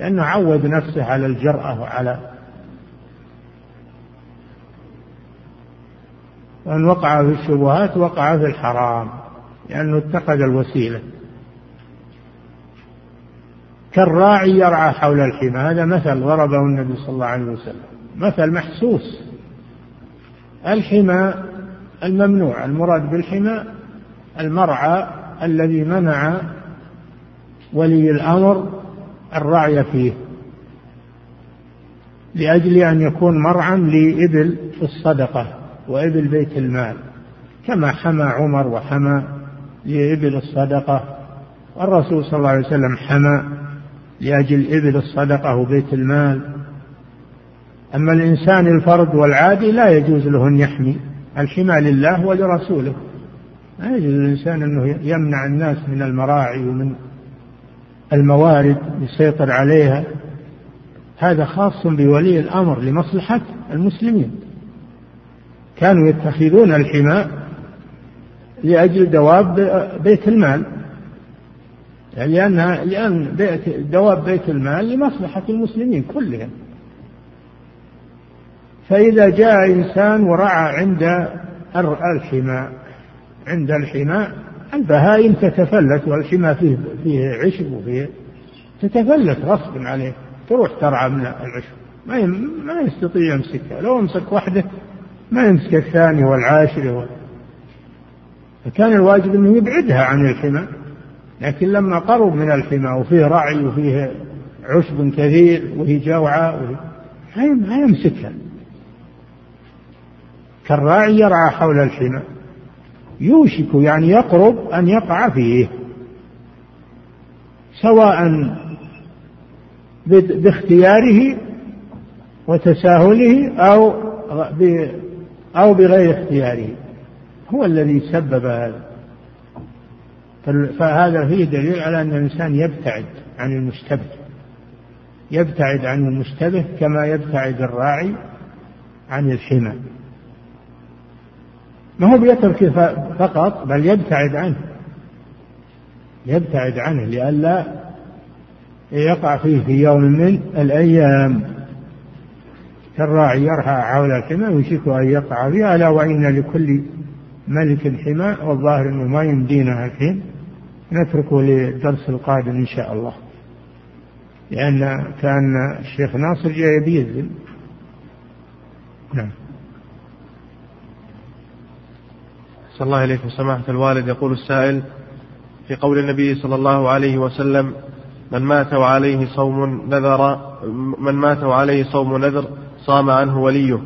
لأنه عود نفسه على الجرأة وعلى وأن وقع في الشبهات وقع في الحرام لأنه اتخذ الوسيلة. كالراعي يرعى حول الحمى هذا مثل ضربه النبي صلى الله عليه وسلم مثل محسوس. الحمى الممنوع المراد بالحمى المرعى الذي منع ولي الأمر الرعي فيه لأجل أن يكون مرعى لإبل في الصدقة. وإبل بيت المال كما حمى عمر وحمى لإبل الصدقة والرسول صلى الله عليه وسلم حمى لأجل إبل الصدقة وبيت المال. أما الإنسان الفرد والعادي لا يجوز له أن يحمي الحمى لله ولرسوله. لا يجوز للإنسان أنه يمنع الناس من المراعي ومن الموارد يسيطر عليها. هذا خاص بولي الأمر لمصلحة المسلمين. كانوا يتخذون الحمى لأجل دواب بيت المال. يعني لأنها لأن بيت دواب بيت المال لمصلحة المسلمين كلهم. فإذا جاء إنسان ورعى عند الحمى عند الحمى البهائم تتفلت والحمى فيه فيه عشب وفيه تتفلت غصبا عليه تروح ترعى من العشب. ما ما يستطيع يمسكها. لو امسك واحدة ما يمسك الثاني والعاشر فكان الواجب أنه يبعدها عن الحمى لكن لما قرب من الحمى وفيه رعي وفيه عشب كثير وهي جوعة ما يمسكها. كالراعي يرعى حول الحمى يوشك يعني يقرب أن يقع فيه سواء باختياره وتساهله أو أو بغير اختياره هو الذي سبب هذا. فهذا فيه دليل على أن الإنسان يبتعد عن المشتبه يبتعد عن المشتبه كما يبتعد الراعي عن الحمى. ما هو بيترك فقط بل يبتعد عنه. يبتعد عنه لئلا يقع فيه في يوم من الأيام. كالراعي يرعى حول الحمى يوشك أن يقع فيها ألا وإن لكل ملك حمى والظاهر أنه ما يمدينا الحين نتركه للدرس القادم إن شاء الله. لأن كان الشيخ ناصر جاي بيذن نعم. صلى الله عليه سماحة الوالد يقول السائل في قول النبي صلى الله عليه وسلم من مات وعليه صوم نذر من مات وعليه صوم نذر صام عنه وليه.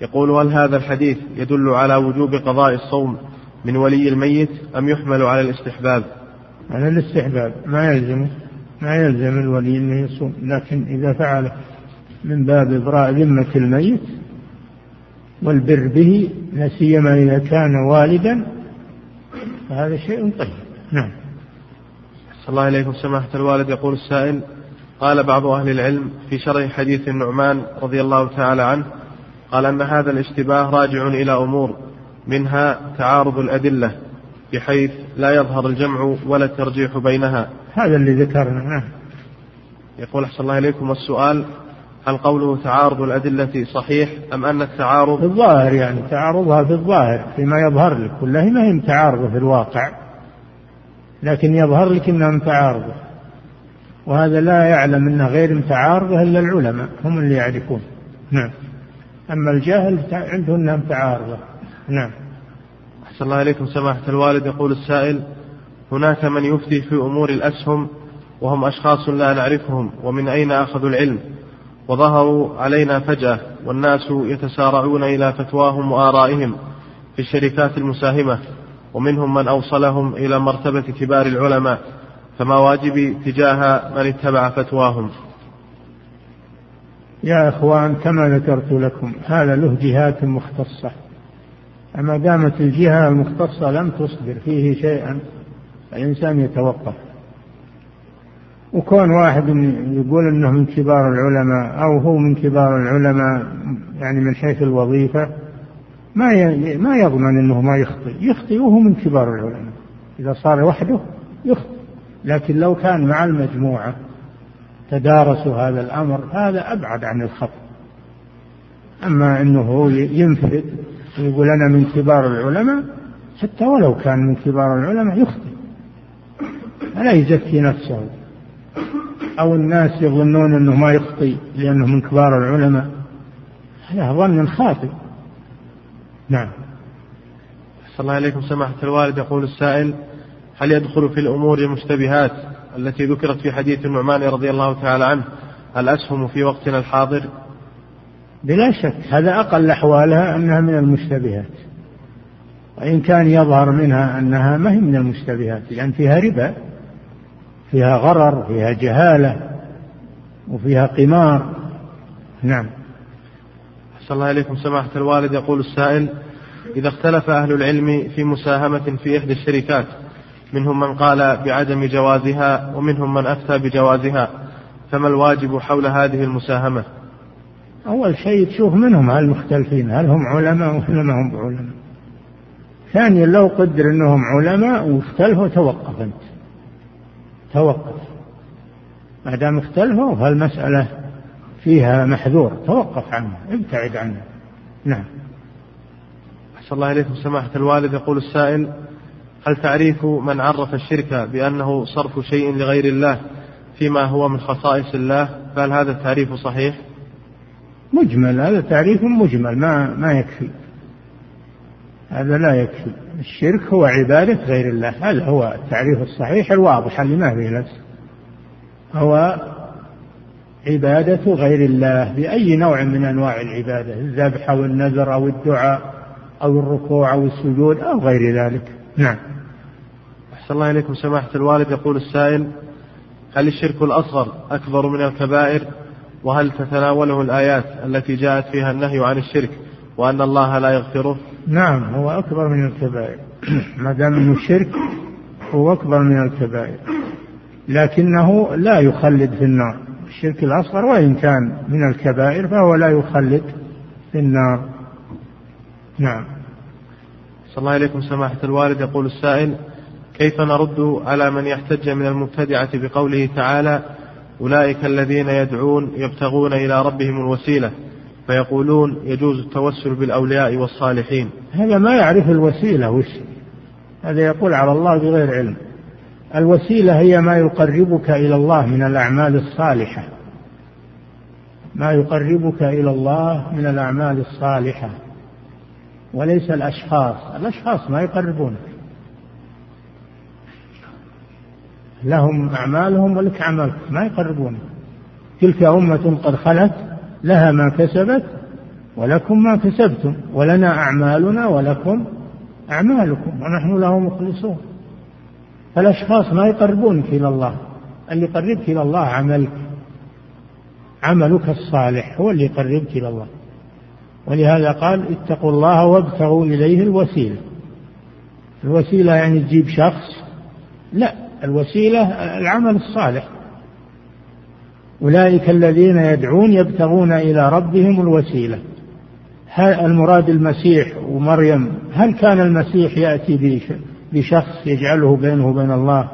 يقول هل هذا الحديث يدل على وجوب قضاء الصوم من ولي الميت أم يحمل على الاستحباب؟ على الاستحباب. ما يلزمه ما يلزم الولي أنه يصوم. لكن إذا فعل من باب إبراء ذمة الميت والبر به لا سيما إذا كان والدا فهذا شيء طيب. نعم. صلى الله عليكم سماحة الوالد يقول السائل قال بعض أهل العلم في شرح حديث النعمان رضي الله تعالى عنه قال أن هذا الاشتباه راجع إلى أمور منها تعارض الأدلة بحيث لا يظهر الجمع ولا الترجيح بينها. هذا اللي ذكرنا نعم. يقول أحسن الله إليكم السؤال هل قوله تعارض الأدلة صحيح أم أن التعارض؟ في الظاهر يعني تعارضها في الظاهر فيما يظهر لك. كلها ما هي متعارضة في الواقع لكن يظهر لك أنها متعارضة وهذا لا يعلم أنها غير متعارضة إلا العلماء هم اللي يعرفون. نعم. أما الجاهل عنده أنها متعارضة. نعم. أحسن الله إليكم سماحة الوالد. يقول السائل هناك من يفتي في أمور الأسهم وهم أشخاص لا نعرفهم ومن أين أخذوا العلم؟ وظهروا علينا فجأة والناس يتسارعون إلى فتواهم وآرائهم في الشركات المساهمة ومنهم من أوصلهم إلى مرتبة كبار العلماء. فما واجبي تجاه من اتبع فتواهم. يا إخوان كما ذكرت لكم هذا له جهات مختصة. أما دامت الجهة المختصة لم تصدر فيه شيئا الإنسان يتوقف. وكون واحد يقول إنه من كبار العلماء أو هو من كبار العلماء يعني من حيث الوظيفة ما ما يضمن إنه ما يخطئ، يخطئ وهو من كبار العلماء. إذا صار وحده يخطئ، لكن لو كان مع المجموعة تدارسوا هذا الأمر هذا أبعد عن الخطأ. أما إنه هو ينفرد ويقول أنا من كبار العلماء حتى ولو كان من كبار العلماء يخطئ. فلا يزكي نفسه. أو الناس يظنون أنه ما يخطي لأنه من كبار العلماء هذا ظن خاطئ نعم صلى الله عليكم سماحة الوالد يقول السائل هل يدخل في الأمور المشتبهات التي ذكرت في حديث النعمان رضي الله تعالى عنه؟ الأسهم في وقتنا الحاضر؟ بلا شك. هذا أقل أحوالها أنها من المشتبهات. وإن كان يظهر منها أنها ما هي من المشتبهات لأن فيها ربا فيها غرر فيها جهالة وفيها قمار. نعم. أحسن الله إليكم. سماحة الوالد يقول السائل إذا اختلف أهل العلم في مساهمة في إحدى الشركات منهم من قال بعدم جوازها ومنهم من أفتى بجوازها فما الواجب حول هذه المساهمة؟ أول شيء تشوف منهم هل مختلفين هل هم علماء ولا ما هم بعلماء. ثانيا لو قدر أنهم علماء واختلفوا توقف أنت. توقف. ما دام اختلفوا فالمسألة فيها محذور. توقف عنه ابتعد عنه نعم. أحسن الله إليكم. سماحة الوالد يقول السائل هل تعريف من عرف الشرك بأنه صرف شيء لغير الله فيما هو من خصائص الله؟ فهل هذا التعريف صحيح؟ مجمل هذا تعريف مجمل ما ما يكفي. هذا لا يكفي. الشرك هو عبادة غير الله هذا هو التعريف الصحيح الواضح اللي ما فيه لبس. هو عبادة غير الله بأي نوع من أنواع العبادة الذبح أو النذر أو الدعاء أو الركوع أو السجود أو غير ذلك. نعم. أحسن الله إليكم سماحة الوالد. يقول السائل هل الشرك الأصغر أكبر من الكبائر؟ وهل تتناوله الآيات التي جاءت فيها النهي عن الشرك وأن الله لا يغفره؟ نعم هو أكبر من الكبائر. ما دام أنه الشرك هو أكبر من الكبائر. لكنه لا يخلد في النار. الشرك الأصغر وإن كان من الكبائر فهو لا يخلد في النار. نعم. صلى الله عليكم سماحة الوالد. يقول السائل كيف نرد على من يحتج من المبتدعة بقوله تعالى أولئك الذين يدعون يبتغون إلى ربهم الوسيلة فيقولون يجوز التوسل بالأولياء والصالحين. هذا ما يعرف الوسيلة وش؟ هذا يقول على الله بغير علم. الوسيلة هي ما يقربك إلى الله من الأعمال الصالحة. ما يقربك إلى الله من الأعمال الصالحة. وليس الأشخاص. الأشخاص ما يقربونك لهم أعمالهم ولك عملك. ما يقربونك تلك أمة قد خلت لها ما كسبت ولكم ما كسبتم ولنا أعمالنا ولكم أعمالكم ونحن له مخلصون. فالأشخاص ما يقربونك إلى الله. اللي يقربك إلى الله عملك. عملك الصالح هو اللي يقربك إلى الله. ولهذا قال اتقوا الله وابتغوا إليه الوسيلة. الوسيلة يعني تجيب شخص. لا الوسيلة العمل الصالح. أولئك الذين يدعون يبتغون إلى ربهم الوسيلة. هل المراد المسيح ومريم هل كان المسيح يأتي بشخص يجعله بينه وبين الله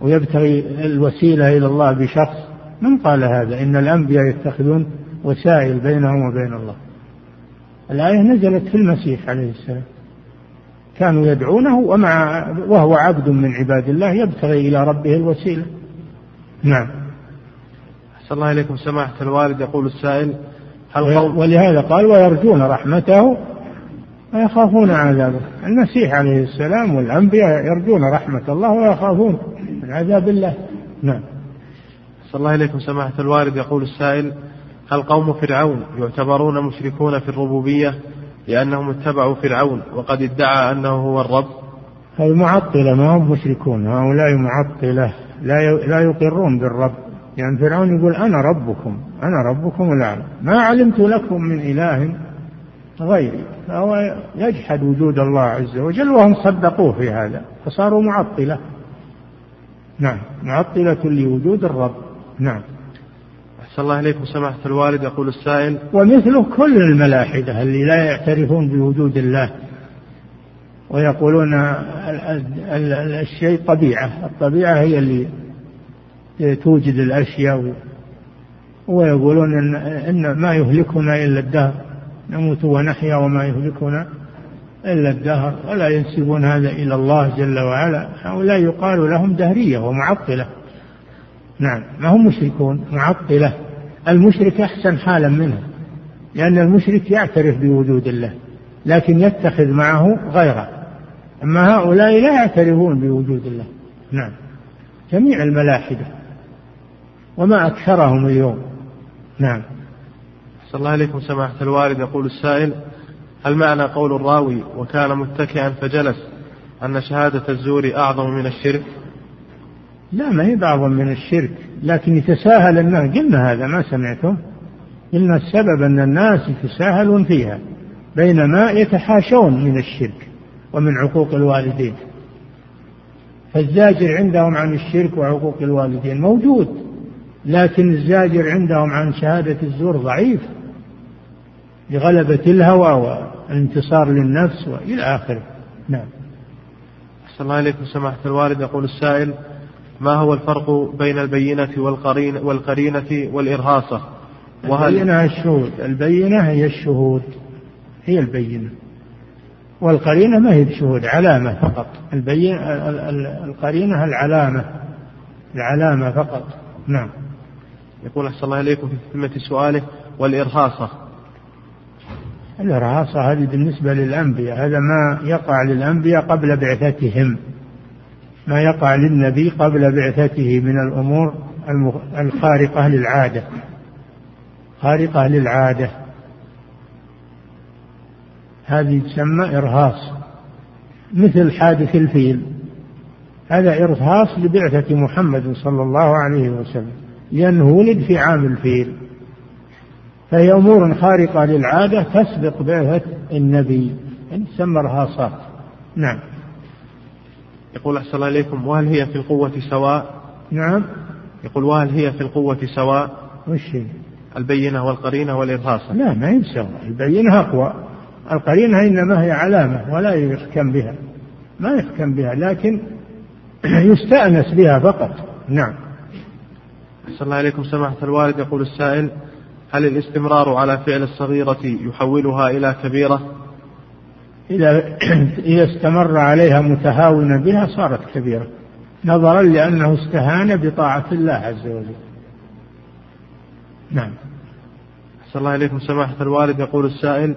ويبتغي الوسيلة إلى الله بشخص؟ من قال هذا؟ إن الأنبياء يتخذون وسائل بينهم وبين الله. الآية نزلت في المسيح عليه السلام. كانوا يدعونه ومع وهو عبد من عباد الله يبتغي إلى ربه الوسيلة. نعم. أحسن الله إليكم سماحة الوالد. يقول السائل هل ولهذا قال ويرجون رحمته ويخافون عذابه. المسيح عليه السلام والأنبياء يرجون رحمة الله ويخافون من عذاب الله. نعم. صلى الله إليكم سماحة الوالد. يقول السائل هل قوم فرعون يعتبرون مشركون في الربوبية لأنهم اتبعوا فرعون وقد ادعى أنه هو الرب. المعطلة ما هم مشركون هؤلاء معطلة لا لا يقرون بالرب. يعني فرعون يقول أنا ربكم أنا ربكم الأعلى. ما علمت لكم من إله غيري. فهو يجحد وجود الله عز وجل وهم صدقوه في هذا فصاروا معطلة. نعم معطلة لوجود الرب. نعم. أحسن الله إليكم سماحة الوالد يقول السائل ومثله كل الملاحدة اللي لا يعترفون بوجود الله ويقولون الشيء طبيعة الطبيعة هي اللي توجد الأشياء ويقولون إن, إن ما يهلكنا إلا الدهر نموت ونحيا وما يهلكنا إلا الدهر ولا ينسبون هذا إلى الله جل وعلا هؤلاء يقال لهم دهرية ومعطلة. نعم. ما هم مشركون؟ معطلة المشرك أحسن حالا منه لأن المشرك يعترف بوجود الله لكن يتخذ معه غيره. أما هؤلاء لا يعترفون بوجود الله. نعم. جميع الملاحدة. وما أكثرهم اليوم. نعم. صلى الله عليكم سماحة الوالد. يقول السائل هل معنى قول الراوي وكان متكئا فجلس أن شهادة الزور أعظم من الشرك. لا ما هي بعض من الشرك لكن يتساهل الناس. قلنا هذا ما سمعتم؟ قلنا السبب أن الناس يتساهلون فيها بينما يتحاشون من الشرك ومن عقوق الوالدين. فالزاجر عندهم عن الشرك وعقوق الوالدين موجود لكن الزاجر عندهم عن شهادة الزور ضعيف لغلبة الهوى والانتصار للنفس وإلى آخره. نعم. أحسن الله إليكم سماحة الوالد. يقول السائل ما هو الفرق بين البينة والقرينة, والقرينة والإرهاصة؟ وهل البينة الشهود. البينة هي الشهود. هي البينة. والقرينة ما هي بشهود علامة فقط. البين القرينة العلامة. العلامة فقط. نعم. يقول أحسن الله إليكم في ثمة سؤاله والإرهاصة؟ الإرهاصة هذه بالنسبة للأنبياء. هذا ما يقع للأنبياء قبل بعثتهم. ما يقع للنبي قبل بعثته من الأمور الخارقة للعادة. خارقة للعادة. هذه تسمى إرهاص. مثل حادث الفيل. هذا إرهاص لبعثة محمد صلى الله عليه وسلم. لأنه ولد في عام الفيل. فهي أمور خارقة للعادة تسبق بعثة النبي. يعني تسمى إرهاصات. نعم. يقول أحسن الله إليكم وهل هي في القوة سواء؟ نعم. يقول وهل هي في القوة سواء؟ وش هي؟ البينة والقرينة والإرهاصة. لا ما هي سواء البينة أقوى. القرينة إنما هي علامة ولا يحكم بها. ما يحكم بها لكن يستأنس بها فقط. نعم. أحسن الله إليكم سماحة الوالد. يقول السائل هل الاستمرار على فعل الصغيرة يحولها إلى كبيرة؟ إذا إذا استمر عليها متهاونا بها صارت كبيرة. نظرا لأنه استهان بطاعة الله عز وجل. نعم. أحسن الله إليكم. سماحة الوالد يقول السائل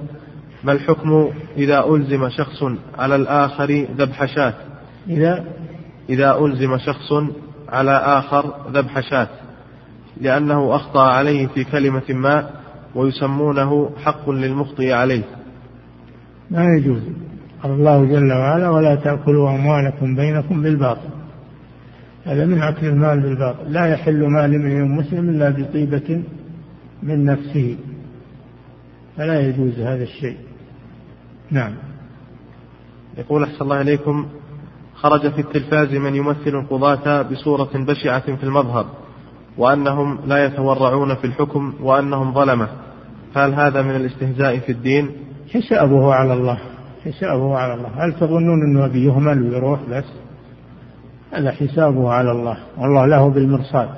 ما الحكم إذا ألزم شخص على الآخر ذبح شاة؟ إذا؟ إذا ألزم شخص على آخر ذبح شاة. لأنه أخطأ عليه في كلمة ما ويسمونه حق للمخطئ عليه. ما يجوز. قال الله جل وعلا ولا تأكلوا أموالكم بينكم بالباطل. هذا من أكل المال بالباطل. لا يحل مال امرئ مسلم إلا بطيبة من نفسه. فلا يجوز هذا الشيء. نعم. يقول أحسن الله إليكم خرج في التلفاز من يمثل القضاة بصورة بشعة في المظهر وأنهم لا يتورعون في الحكم وأنهم ظلمة. هل هذا من الاستهزاء في الدين؟ حسابه على الله حسابه على الله. هل تظنون أنه بيهمل ويروح؟ بس. هذا حسابه على الله. والله له بالمرصاد.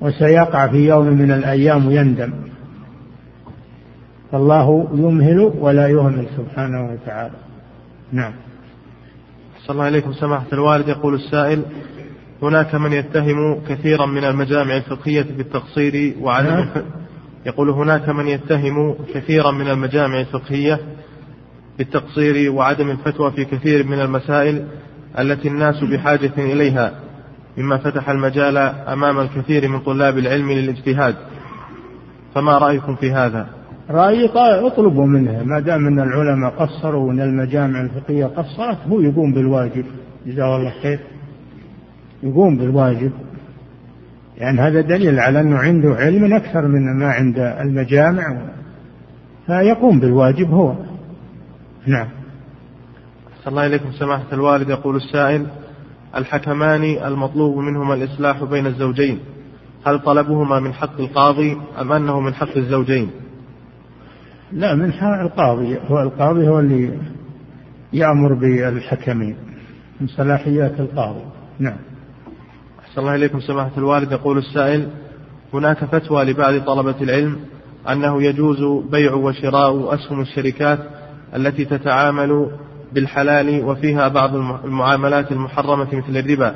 وسيقع في يوم من الأيام يندم فالله يمهل ولا يهمل سبحانه وتعالى. نعم. صلى الله عليكم سماحة الوالد. يقول السائل هناك من يتهم كثيرا من المجامع الفقهية بالتقصير وعدم نعم. يقول هناك من يتهم كثيرا من المجامع الفقهية بالتقصير وعدم الفتوى في كثير من المسائل التي الناس بحاجة إليها مما فتح المجال أمام الكثير من طلاب العلم للاجتهاد. فما رأيكم في هذا؟ رأيي اطلبوا منه. ما دام أن العلماء قصروا وأن المجامع الفقهية قصرت هو يقوم بالواجب. جزاه الله خير. يقوم بالواجب. يعني هذا دليل على أنه عنده علم أكثر من ما عند المجامع. فيقوم بالواجب هو. نعم. صلى الله إليكم سماحة الوالد. يقول السائل الحكمان المطلوب منهما الإصلاح بين الزوجين. هل طلبهما من حق القاضي أم أنه من حق الزوجين؟ لا من حق القاضي. هو القاضي هو اللي يأمر بالحكمين من صلاحيات القاضي. نعم. أحسن الله إليكم سماحة الوالد. يقول السائل هناك فتوى لبعض طلبة العلم أنه يجوز بيع وشراء أسهم الشركات التي تتعامل بالحلال وفيها بعض المعاملات المحرمة مثل الربا.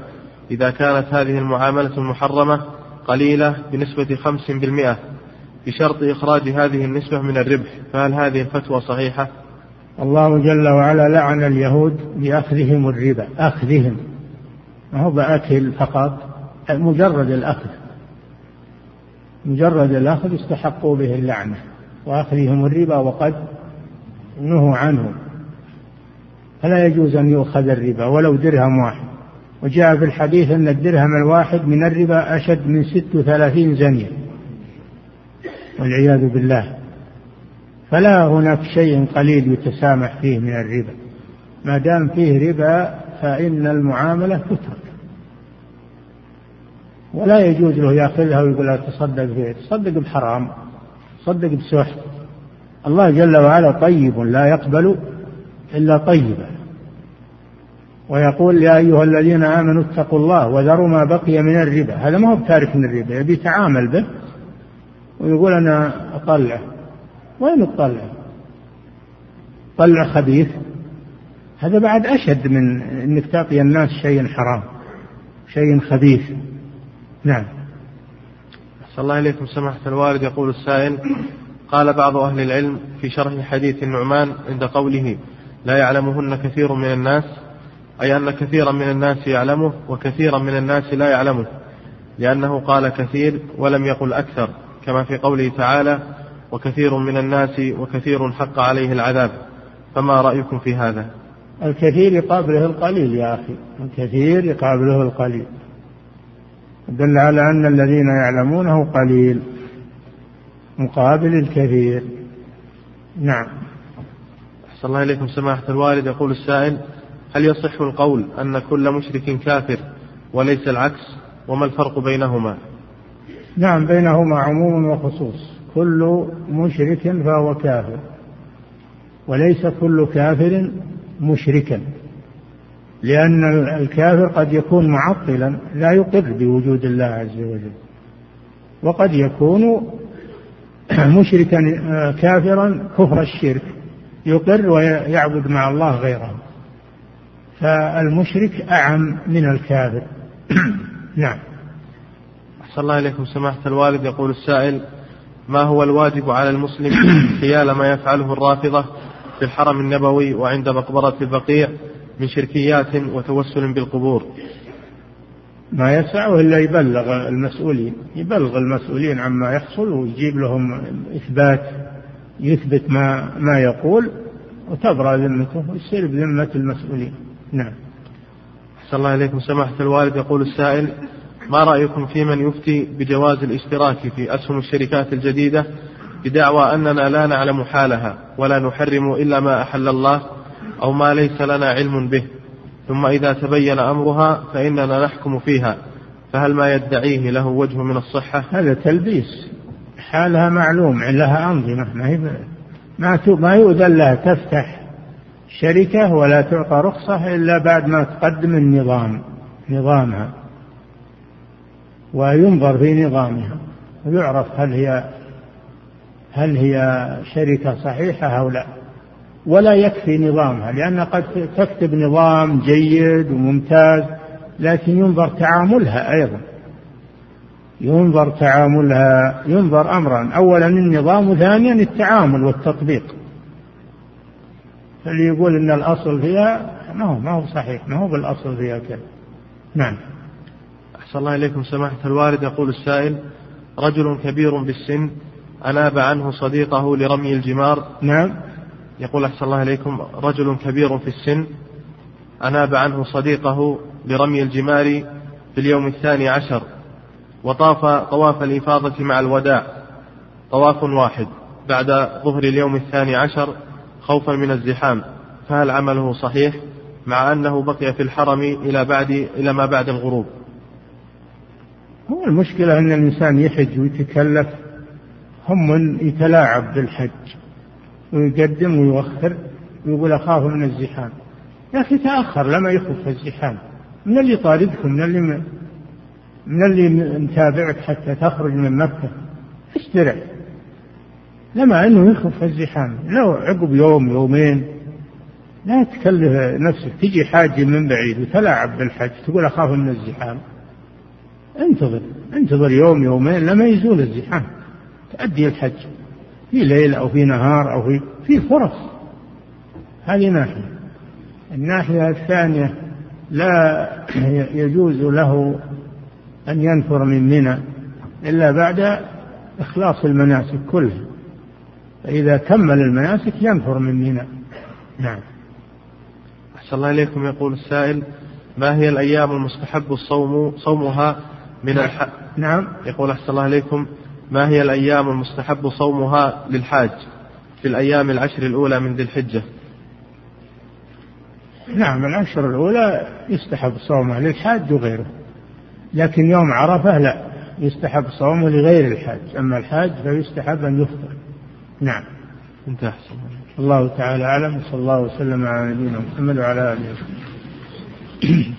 إذا كانت هذه المعاملة المحرمة قليلة بنسبة خمس بالمئة بشرط إخراج هذه النسبة من الربح. فهل هذه الفتوى صحيحة؟ الله جل وعلا لعن اليهود بأخذهم الربا. أخذهم. ما هو بأكل فقط؟ مجرد الأخذ. مجرد الأخذ استحقوا به اللعنة وأخذهم الربا وقد نهوا عنه. فلا يجوز أن يؤخذ الربا ولو درهم واحد. وجاء في الحديث أن الدرهم الواحد من الربا أشد من ست وثلاثين زنية. والعياذ بالله. فلا هناك شيء قليل يتسامح فيه من الربا. ما دام فيه ربا فإن المعاملة تترك. ولا يجوز له ياخذها ويقول اتصدق فيه تصدق بحرام تصدق بسحت الله جل وعلا طيب لا يقبل إلا طيبا ويقول يا أيها الذين آمنوا اتقوا الله وذروا ما بقي من الربا. هذا ما هو بتارك من الربا يبي يتعامل به ويقول أنا أطلع. وين تطلع طلع خبيث. هذا بعد أشد من إنك تعطي الناس شيء حرام شيء خبيث. نعم. أحسن الله إليكم. سماحة الوالد يقول السائل قال بعض أهل العلم في شرح حديث النعمان عند قوله لا يعلمهن كثير من الناس أي أن كثيرا من الناس يعلمه وكثيرا من الناس لا يعلمه لأنه قال كثير ولم يقل أكثر كما في قوله تعالى وكثير من الناس وكثير حق عليه العذاب فما رأيكم في هذا؟ الكثير يقابله القليل يا أخي. الكثير يقابله القليل. دل على أن الذين يعلمونه قليل مقابل الكثير. نعم. أحسن الله إليكم سماحة الوالد. يقول السائل هل يصح القول أن كل مشرك كافر وليس العكس؟ وما الفرق بينهما؟ نعم بينهما عموم وخصوص. كل مشرك فهو كافر وليس كل كافر مشركا. لأن الكافر قد يكون معطلا لا يقر بوجود الله عز وجل. وقد يكون مشركا كافرا كفر الشرك يقر ويعبد مع الله غيره. فالمشرك أعم من الكافر. نعم. أحسن الله إليكم. سماحة الوالد يقول السائل ما هو الواجب على المسلم حيال ما يفعله الرافضة في الحرم النبوي وعند مقبرة البقيع من شركيات وتوسل بالقبور. ما يسعه إلا يبلغ المسؤولين يبلغ المسؤولين عما يحصل ويجيب لهم إثبات يثبت ما ما يقول وتبرأ ذمته ويصير بذمة المسؤولين. نعم. أحسن الله إليكم. سماحة الوالد يقول السائل ما رأيكم في من يفتي بجواز الاشتراك في أسهم الشركات الجديدة بدعوى أننا لا نعلم حالها ولا نحرم إلا ما أحل الله أو ما ليس لنا علم به. ثم إذا تبين أمرها فإننا نحكم فيها. فهل ما يدعيه له وجه من الصحة؟ هذا تلبيس. حالها معلوم لها أنظمة. ما هي ما ما يؤذن لها تفتح شركة ولا تعطى رخصة إلا بعد ما تقدم النظام نظامها. وينظر في نظامها. ويعرف هل هي هل هي شركة صحيحة أو لا. ولا يكفي نظامها لأن قد تكتب نظام جيد وممتاز لكن ينظر تعاملها أيضا. ينظر تعاملها ينظر أمرا. أولا النظام وثانيا التعامل والتطبيق. فاللي يقول إن الأصل فيها ما هو ما هو صحيح ما هو بالأصل فيها كذا. نعم. أحسن الله إليكم سماحة الوالد. يقول السائل رجل كبير بالسن أناب عنه صديقه لرمي الجمار. نعم. يقول أحسن الله إليكم رجل كبير في السن أناب عنه صديقه لرمي الجمار في اليوم الثاني عشر وطاف طواف الإفاضة مع الوداع طواف واحد بعد ظهر اليوم الثاني عشر خوفا من الزحام. فهل عمله صحيح؟ مع أنه بقي في الحرم إلى بعد إلى ما بعد الغروب. هو المشكلة أن الإنسان يحج ويتكلف هم يتلاعب بالحج. ويقدم ويوخر ويقول أخاف من الزحام. يا أخي تأخر لما يخف الزحام. من اللي طاردكم؟ من اللي من اللي متابعك حتى تخرج من مكة؟ اشترع لما إنه يخف الزحام. لو عقب يوم يومين. لا تكلف نفسك. تجي حاج من بعيد وتلاعب بالحج تقول اخاف من الزحام. انتظر انتظر يوم يومين لما يزول الزحام. تأدي الحج. في ليل أو في نهار أو في في فرص. هذه ناحية. الناحية الثانية لا يجوز له أن ينفر من منى إلا بعد إخلاص المناسك كلها. فإذا كمل المناسك ينفر من منى. نعم. أحسن الله إليكم يقول السائل ما هي الأيام المستحب الصوم صومها من الح... نعم. يقول أحسن الله إليكم ما هي الأيام المستحب صومها للحاج في الأيام العشر الأولى من ذي الحجة؟ نعم العشر الأولى يستحب صومها للحاج وغيره لكن يوم عرفة لا يستحب صومه لغير الحاج أما الحاج فيستحب أن يفطر. نعم. انتهى. أحسن الله تعالى أعلم صلى الله وسلم على نبينا محمد وعلى آله وصحبه.